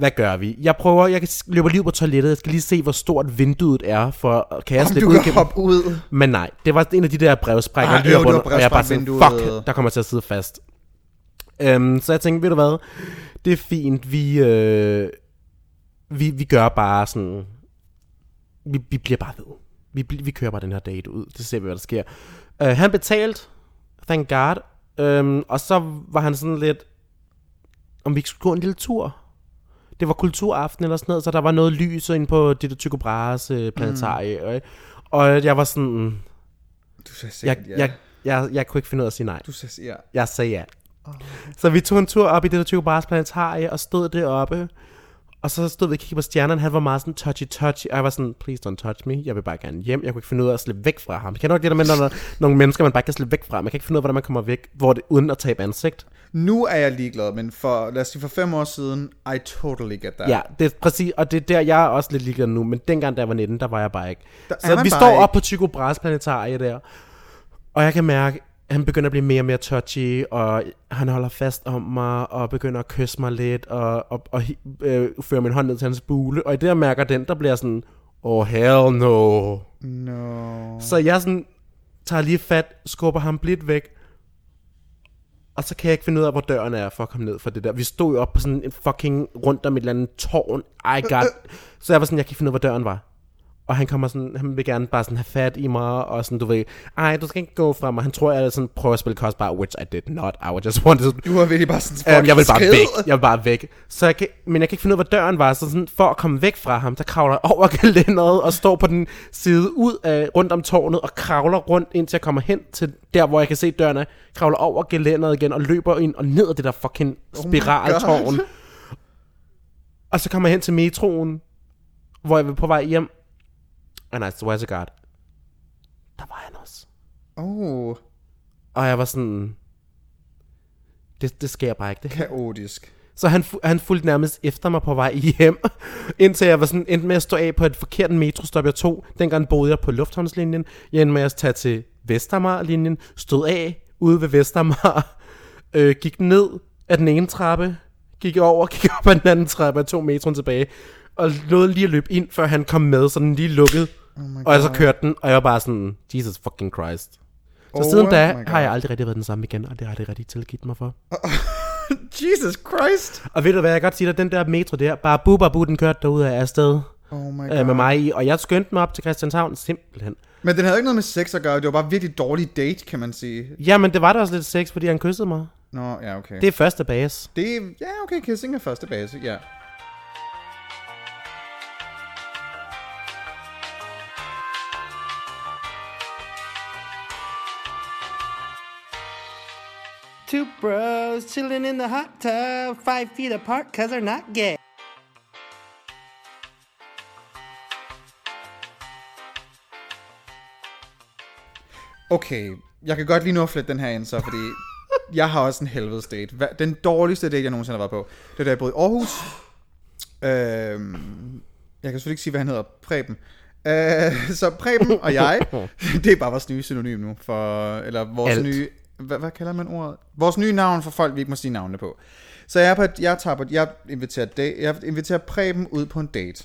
hvad gør vi? Jeg prøver, jeg kan løbe lige ud på toilettet, jeg skal lige se, hvor stort vinduet er, for kan jeg slippe ud gennem... hoppe ud. Men nej, det var en af de der brevsprækker, Ah, lige jo, det var rundt, og jeg bare sådan, fuck, der kommer til at sidde fast. Um, så jeg tænkte, ved du hvad, det er fint, vi, øh, vi, vi gør bare sådan, vi, vi bliver bare ved. Vi, vi kører bare den her date ud, det ser vi, hvad der sker. Uh, han betalte, thank god, um, og så var han sådan lidt, om vi ikke skulle gå en lille tur. Det var kulturaften eller sådan noget, så der var noget lys inde på det der Tycho Brahes øh, planetarie. Mm. Og jeg var sådan, Du sagde jeg, sikkert ja. jeg, jeg, jeg kunne ikke finde ud af at sige nej. Du sagde ja. Jeg sagde ja. Så vi tog en tur op i det der Tycho Brahes planetarie og stod deroppe. Og så stod vi og kiggede på stjernerne. Han var meget sådan touchy-touchy. Og jeg var sådan, please don't touch me. Jeg vil bare gerne hjem. Jeg kunne ikke finde ud af at slippe væk fra ham. Jeg kender nok det der med, når der er nogle mennesker, man bare kan slippe væk fra. Man kan ikke finde ud af, hvordan man kommer væk, hvor det, uden at tabe ansigt. Nu er jeg ligeglad, men for, lad os sige, for fem år siden, I totally get that. Ja, det er præcis, og det er der, jeg er også lidt ligeglad nu, men dengang, da jeg var 19, der var jeg bare ikke. Der er så vi står ikke. op på Tycho Brahes planetarie der, og jeg kan mærke, han begynder at blive mere og mere touchy, og han holder fast om mig, og begynder at kysse mig lidt, og, og, og øh, fører min hånd ned til hans bule, og i det, jeg mærker den, der bliver sådan, oh hell no. No. Så jeg sådan, tager lige fat, skubber ham blidt væk, og så kan jeg ikke finde ud af, hvor døren er for at komme ned fra det der. Vi stod jo op på sådan en fucking rundt om et eller andet tårn. I got... Så jeg var sådan, jeg kan ikke finde ud af, hvor døren var. Og han kommer sådan, han vil gerne bare sådan have fat i mig, og sådan, du ved, ej, du skal ikke gå fra mig. Han tror, jeg sådan, prøver at spille kostbar, which I did not. I was just wanted to... Du var virkelig bare sådan Um, jeg vil bare skrid. væk. Jeg vil bare væk. Så jeg kan, men jeg kan ikke finde ud af, hvor døren var. Så sådan, for at komme væk fra ham, der kravler jeg over gelænderet og står på den side ud af, rundt om tårnet og kravler rundt, indtil jeg kommer hen til der, hvor jeg kan se døren er. Kravler over gelænderet igen og løber ind og ned ad det der fucking spiraltårn. og så kommer jeg hen til metroen, hvor jeg var på vej hjem. And I swear to God, der var han også. Oh, Og jeg var sådan, det, det sker bare ikke, det kaotisk. Så han, han fulgte nærmest efter mig på vej hjem, indtil jeg var sådan, endte med at stå af på et forkert metrostop, jeg tog. Dengang boede jeg på Lufthavnslinjen. Jeg endte med at tage til Vestermar-linjen, stod af ude ved Vestermar, øh, gik ned af den ene trappe, gik over, gik op ad den anden trappe og tog metroen tilbage. Og nåede lige at løbe ind, før han kom med, så den lige lukkede. Oh og så kørte den, og jeg var bare sådan, Jesus fucking Christ. Så Oh siden da har jeg aldrig rigtig været den samme igen, og det har jeg rigtig tilgivet mig for. Jesus Christ. Og ved du hvad, jeg kan godt sige dig, den der metro der, bare bubabu, den kørte derud af afsted Oh my øh, God. med mig i, og jeg skyndte mig op til Christianshavn, simpelthen. Men den havde ikke noget med sex at gøre. Det var bare virkelig dårlig date, kan man sige. Jamen, det var da også lidt sex, fordi han kyssede mig. Nå, ja, okay. Det er første base. det er ja, okay, kissing er første base, ja. Two bros chilling in the hot tub, five feet apart, cause they're not gay. Okay, jeg kan godt lige nu at flette den her ind så, fordi jeg har også en helvedes date. Den dårligste date, jeg nogensinde har været på, det er da jeg boede i Aarhus. Øhm, jeg kan selvfølgelig ikke sige, hvad han hedder. Preben. Øh, så Preben og jeg, det er bare vores nye synonym nu, for, eller vores Alt. nye, hvad, hvad kalder man ordet? Vores nye navn for folk, vi ikke må sige navnene på. Så jeg, er på et, jeg, tager på, et- jeg, inviterer, date, jeg inviterer Preben ud på en date.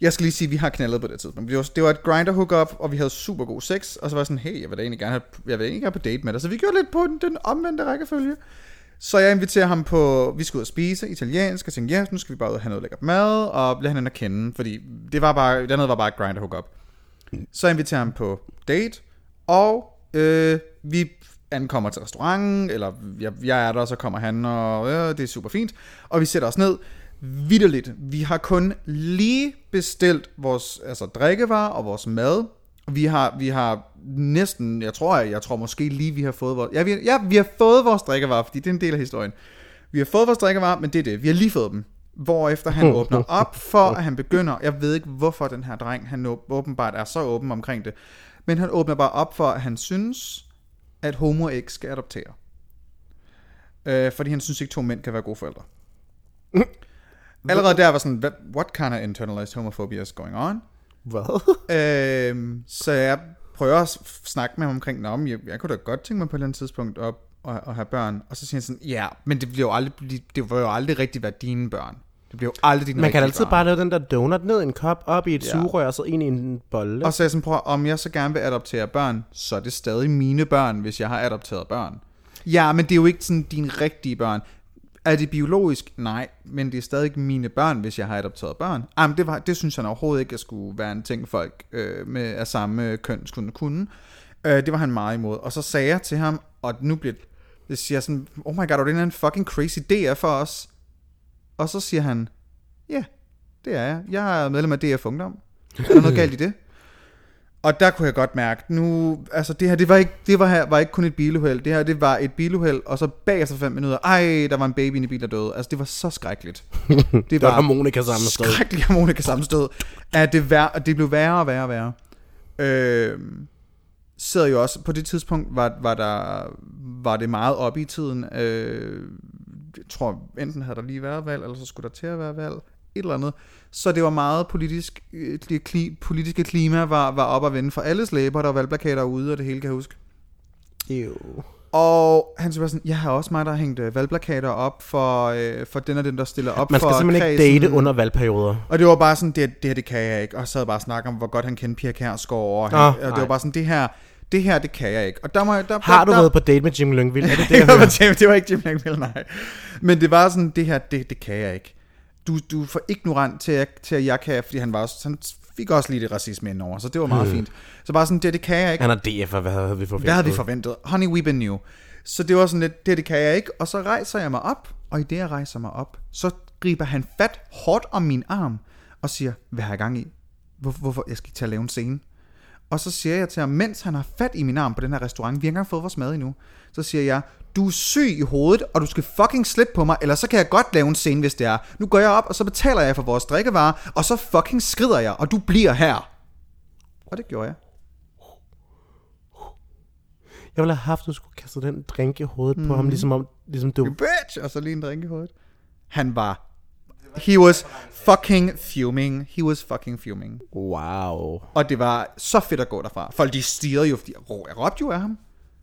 Jeg skal lige sige, at vi har knaldet på det tidspunkt. Det var, det var et grinder hookup, og vi havde super god sex. Og så var jeg sådan, hey, jeg vil da egentlig gerne have, jeg vil egentlig gerne på date med dig. Så vi gjorde lidt på den, den omvendte rækkefølge. Så jeg inviterer ham på, vi skal ud og spise italiensk, og tænkte, ja, nu skal vi bare ud og have noget lækkert mad, og lade hende at kende, fordi det var bare, det andet var bare et grinder hookup. Så jeg inviterer ham på date, og øh, vi ankommer til restauranten, eller jeg, jeg er der, så kommer han, og øh, det er super fint. Og vi sætter os ned. Vitterligt, vi har kun lige bestilt vores altså, drikkevarer og vores mad. Vi har, vi har næsten, jeg tror, jeg, jeg tror måske lige, vi har fået vores, ja, vi, ja, vi har fået vores drikkevarer, fordi det er en del af historien. Vi har fået vores drikkevarer, men det er det. Vi har lige fået dem. Hvorefter han åbner op for, at han begynder, jeg ved ikke hvorfor den her dreng, han åb- åbenbart er så åben omkring det, men han åbner bare op for, at han synes, at homo ikke skal adoptere. Øh, fordi han synes ikke, to mænd kan være gode forældre. Allerede der var sådan, "Hvad- what kind of internalized homophobia is going on? Hvad? Øhm, så jeg prøver at snakke med ham omkring, Nå, men jeg, jeg kunne da godt tænke mig på et eller andet tidspunkt op og, og have børn. Og så siger han sådan, ja, men det, bliver jo aldrig, det vil jo aldrig rigtig være dine børn. Det bliver jo aldrig dine Man kan altid bare lave den der donut ned i en kop, op i et Ja. sugerør, og så ind i en bolle. Og så er jeg sådan, prøv, om jeg så gerne vil adoptere børn, så er det stadig mine børn, hvis jeg har adopteret børn. Ja, men det er jo ikke sådan dine rigtige børn. Er det biologisk? Nej, men det er stadig mine børn, hvis jeg har adopteret børn. Jamen, det, var, det synes jeg overhovedet ikke, at skulle være en ting, folk øh, med af samme køn skulle kunne. Øh, det var han meget imod. Og så sagde jeg til ham, og nu bliver det siger sådan, oh my god, er det en fucking crazy idé for os? Og så siger han, ja, det er jeg. Jeg er medlem af DF Ungdom. Er der noget galt i det? Og der kunne jeg godt mærke, nu, altså det her, det var ikke, det var, her, var ikke kun et biluheld, det her, det var et biluheld, og så bagefter fem minutter, ej, der var en baby i bil, der døde. Altså det var så skrækkeligt. Det Det var harmonika sammenstød. Skrækkelig harmonika sammenstød. At det, vær, det blev værre og værre og værre. Øh, sidder jo også, på det tidspunkt var, var, der, var det meget op i tiden. Øh, jeg tror, enten havde der lige været valg, eller så skulle der til at være valg. Et eller andet. Så det var meget politisk, øh, det kli, politiske klima var, var op at vende for alles læber. Der var valgplakater ude, og det hele kan jeg huske. Ew. Og han siger sådan, jeg har også mig, der har hængt øh, valgplakater op for, øh, for den og den, der stiller op Man skal for simpelthen kredsen. ikke date under valgperioder. Og det var bare sådan, det, det her, det kan jeg ikke. Og så sad bare og snakke om, hvor godt han kendte Pia Kjærsgaard. Og, han, og det var bare sådan, det her, det her, det kan jeg ikke. Og der må jeg, der, Har du der, været på date med Jim Lyngvild? Er det det, det, jeg var? Jim- det var ikke Jim Langville, nej. Men det var sådan, det her, det, det kan jeg ikke. Du, du er for ignorant til, at- til, at jeg kan, fordi han var også, han fik også lige det racisme indover, så det var meget fint. Så bare sådan, det, det kan jeg ikke. Han er DF, og hvad havde vi forventet? Hvad havde vi forventet? Honey, we've been new. Så det var sådan lidt, det, det kan jeg ikke. Og så rejser jeg mig op, og i det, jeg rejser mig op, så griber han fat hårdt om min arm, og siger, hvad har jeg gang i? Hvor, hvorfor? Jeg skal ikke til at lave en scene. Og så siger jeg til ham, mens han har fat i min arm på den her restaurant, vi har ikke engang fået vores mad endnu, så siger jeg, du er syg i hovedet, og du skal fucking slippe på mig, eller så kan jeg godt lave en scene, hvis det er. Nu går jeg op, og så betaler jeg for vores drikkevarer, og så fucking skrider jeg, og du bliver her. Og det gjorde jeg. Jeg ville have haft, at du skulle kaste den drink i hovedet mm. på ham, ligesom, om, ligesom du... bitch, og så lige en drink i hovedet. Han var, he was fucking fuming, he was fucking fuming. Wow. Og det var så fedt at gå derfra. Folk de stirrede jo, fordi jeg rå- jeg råbte jo af ham.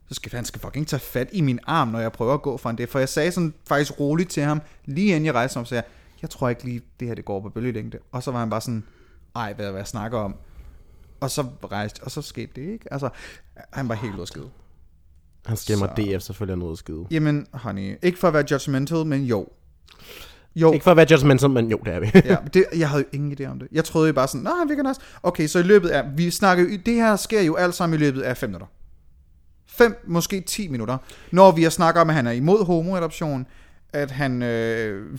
Så skal han skal fucking tage fat i min arm, når jeg prøver at gå fra det. For jeg sagde sådan faktisk roligt til ham, lige inden jeg rejste mig, så jeg, jeg tror ikke lige, det her det går på bølgelængde. Og så var han bare sådan, ej, hvad, hvad jeg snakker om. Og så rejste, og så skete det ikke. Altså, han var helt skide. Han stemmer Så- DF selvfølgelig noget skide. Jamen, honey, ikke for at være judgmental, men jo. Jo, Ikke for at være judgmental, men jo, det er vi. ja, det, jeg havde jo ingen idé om det. Jeg troede jo bare sådan, nej, han virker nice. Okay, så i løbet af, vi snakker jo, det her sker jo alt sammen i løbet af 5 minutter. 5, måske 10 minutter. Når vi har snakket om, at han er imod homoadoption, at han... Øh...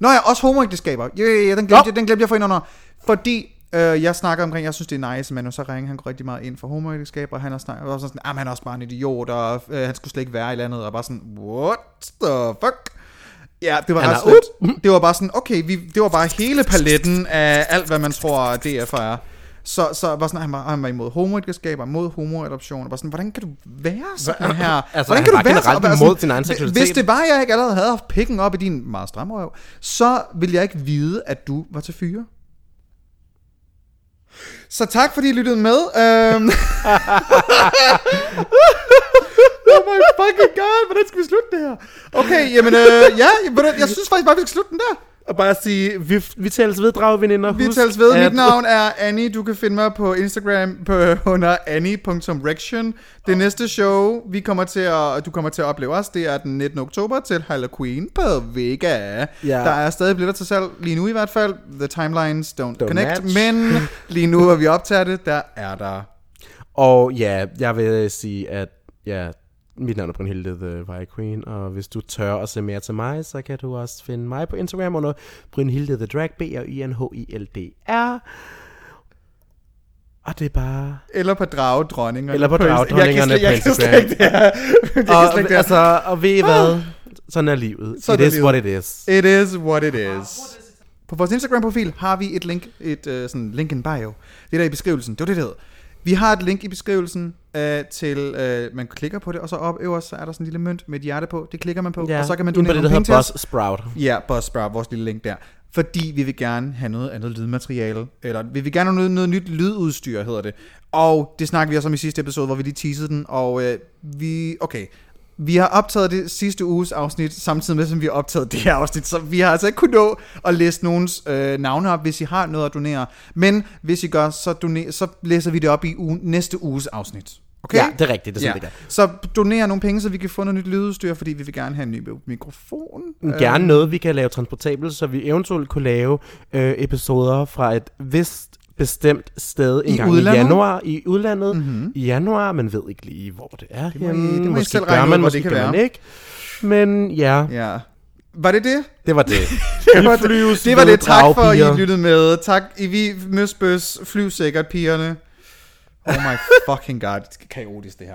Nå ja, også homoægteskaber. Ja, ja, ja, den glemte, jeg, den glemte jeg for ind under. Fordi øh, jeg snakker omkring, jeg synes, det er nice, men så ringer han går rigtig meget ind for homoægteskaber, og han har snakket, og så sådan, ah, han er også bare en idiot, og øh, han skulle slet ikke være i landet, og bare sådan, what the fuck? Ja, det var ret slemt. Det var bare sådan, okay, vi, det var bare hele paletten af alt, hvad man tror, DF er. Så, så var sådan, han, var, han var imod homoægteskaber, imod homoadoption, og var sådan, hvordan kan du være sådan her? Altså, hvordan var du være sådan- imod sin egen Hvis- seksualitet. Hvis det var, jeg ikke allerede havde haft pikken op i din meget stramme røv, så ville jeg ikke vide, at du var til fyre. Så tak, fordi I lyttede med. Øhm. oh my fucking god, hvordan skal vi slutte det her? Okay, jamen, øh, ja, jeg, jeg synes faktisk bare, vi skal slutte den der. Og bare sige, vi, vi tales ved, dragveninder. Vi tales ved. at- Mit navn er Annie. Du kan finde mig på Instagram på under annie.rection. Det næste show, vi kommer til at, du kommer til at opleve os, det er den 19. oktober til Halloween på Vega. Ja. Der er stadig billetter til salg, lige nu i hvert fald. The timelines don't, Don't connect, match. men lige nu, hvor vi optager det, der er der. Og ja, jeg vil sige, at ja, mit navn er Brynhilde The Fire Queen, og hvis du tør at se mere til mig, så kan du også finde mig på Instagram under Brynhilde The Drag, b r i n h i l d r Og det er bare... Eller på dragedronningerne. Eller på dragedronningerne på slet- Jeg kan slet Instagram. ikke det her. Jeg kan Og, slet ikke det her. altså, og ved I hvad? Sådan er livet. Sådan it er is livet. what it is. It is what it is. På vores Instagram-profil har vi et link, et uh, sådan link in bio. Det er der i beskrivelsen. Det var det, det hed. Vi har et link i beskrivelsen uh, til, uh, man klikker på det, og så op øverst, så er der sådan en lille mønt med et hjerte på. Det klikker man på, Ja, og så kan man donere det, der hedder os. Buzzsprout. Ja, Buzzsprout, vores lille link der. Fordi vi vil gerne have noget andet lydmateriale, eller vi vil gerne have noget, noget nyt lydudstyr, hedder det. Og det snakker vi også om i sidste episode, hvor vi lige teasede den, og øh, vi, okay, vi har optaget det sidste uges afsnit, samtidig med, som vi har optaget det her afsnit, så vi har altså ikke kunnet nå at læse nogens øh, navne op, hvis I har noget at donere. Men hvis I gør, så, doner, så læser vi det op i ugen, næste uges afsnit. Okay? Ja, det er rigtigt, det er Ja. sådan, det Så doner nogle penge, så vi kan få noget nyt lydudstyr, fordi vi vil gerne have en ny mikrofon. er. Gerne noget, vi kan lave transportabelt, så vi eventuelt kunne lave øh, episoder fra et vist bestemt sted en I gang udlandet? i januar i udlandet. Mm-hmm. I januar, man ved ikke lige, hvor det er. må I- henne. det må I måske selv gør regne ud, man, måske det kan gør man være. ikke. Men ja, Ja. Var det det? det var det. Det var, flyves det, var det. Tak for, at. I lyttede med. Tak, I vi møsbøs, flyv sikkert, pigerne. Oh my fucking god. Det er kaotisk, det her.